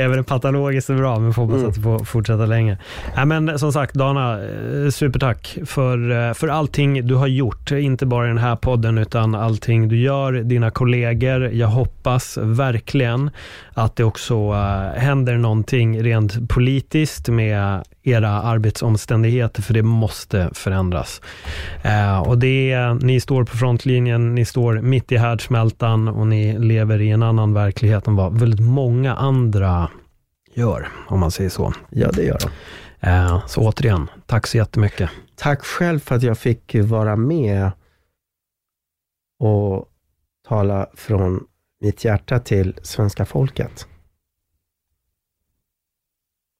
Även patologiskt är bra, men får hoppas mm. att det får fortsätta länge. Äh, men som sagt, Dana, eh, supertack för, eh, för allting du har gjort. Inte bara i den här podden, utan allting du gör, dina kollegor. Jag hoppas verkligen att det också uh, händer någonting rent politiskt med era arbetsomständigheter, för det måste förändras. Uh, och det, ni står på frontlinjen, ni står mitt i härdsmältan och ni lever i en annan verklighet än vad väldigt många andra gör, om man säger så. Ja, det gör de. Uh, så återigen, tack så jättemycket. Tack själv för att jag fick vara med och tala från mitt hjärta till svenska folket.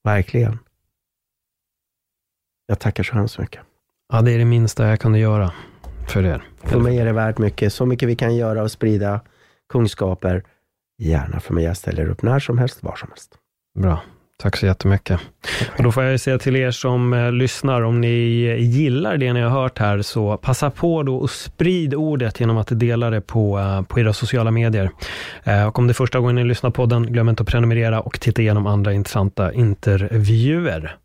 Verkligen. Jag tackar så hemskt mycket. Ja, det är det minsta jag kunde göra för er. För mig är det värt mycket. Så mycket vi kan göra och sprida kunskaper. Gärna för mig. Jag ställer upp när som helst, var som helst. Bra. Tack så jättemycket. Och då får jag säga till er som eh, lyssnar, om ni gillar det ni har hört här, så passa på då och sprid ordet genom att dela det på, eh, på era sociala medier. Eh, och om det är första gången ni lyssnar på podden, glöm inte att prenumerera och titta igenom andra intressanta intervjuer.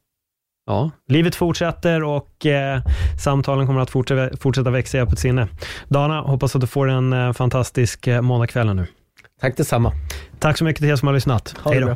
Ja, livet fortsätter och eh, samtalen kommer att fortsätta, fortsätta växa i öppet sinne. Dana, hoppas att du får en eh, fantastisk eh, måndagkväll nu. Tack detsamma. Tack så mycket till er som har lyssnat. Hej då.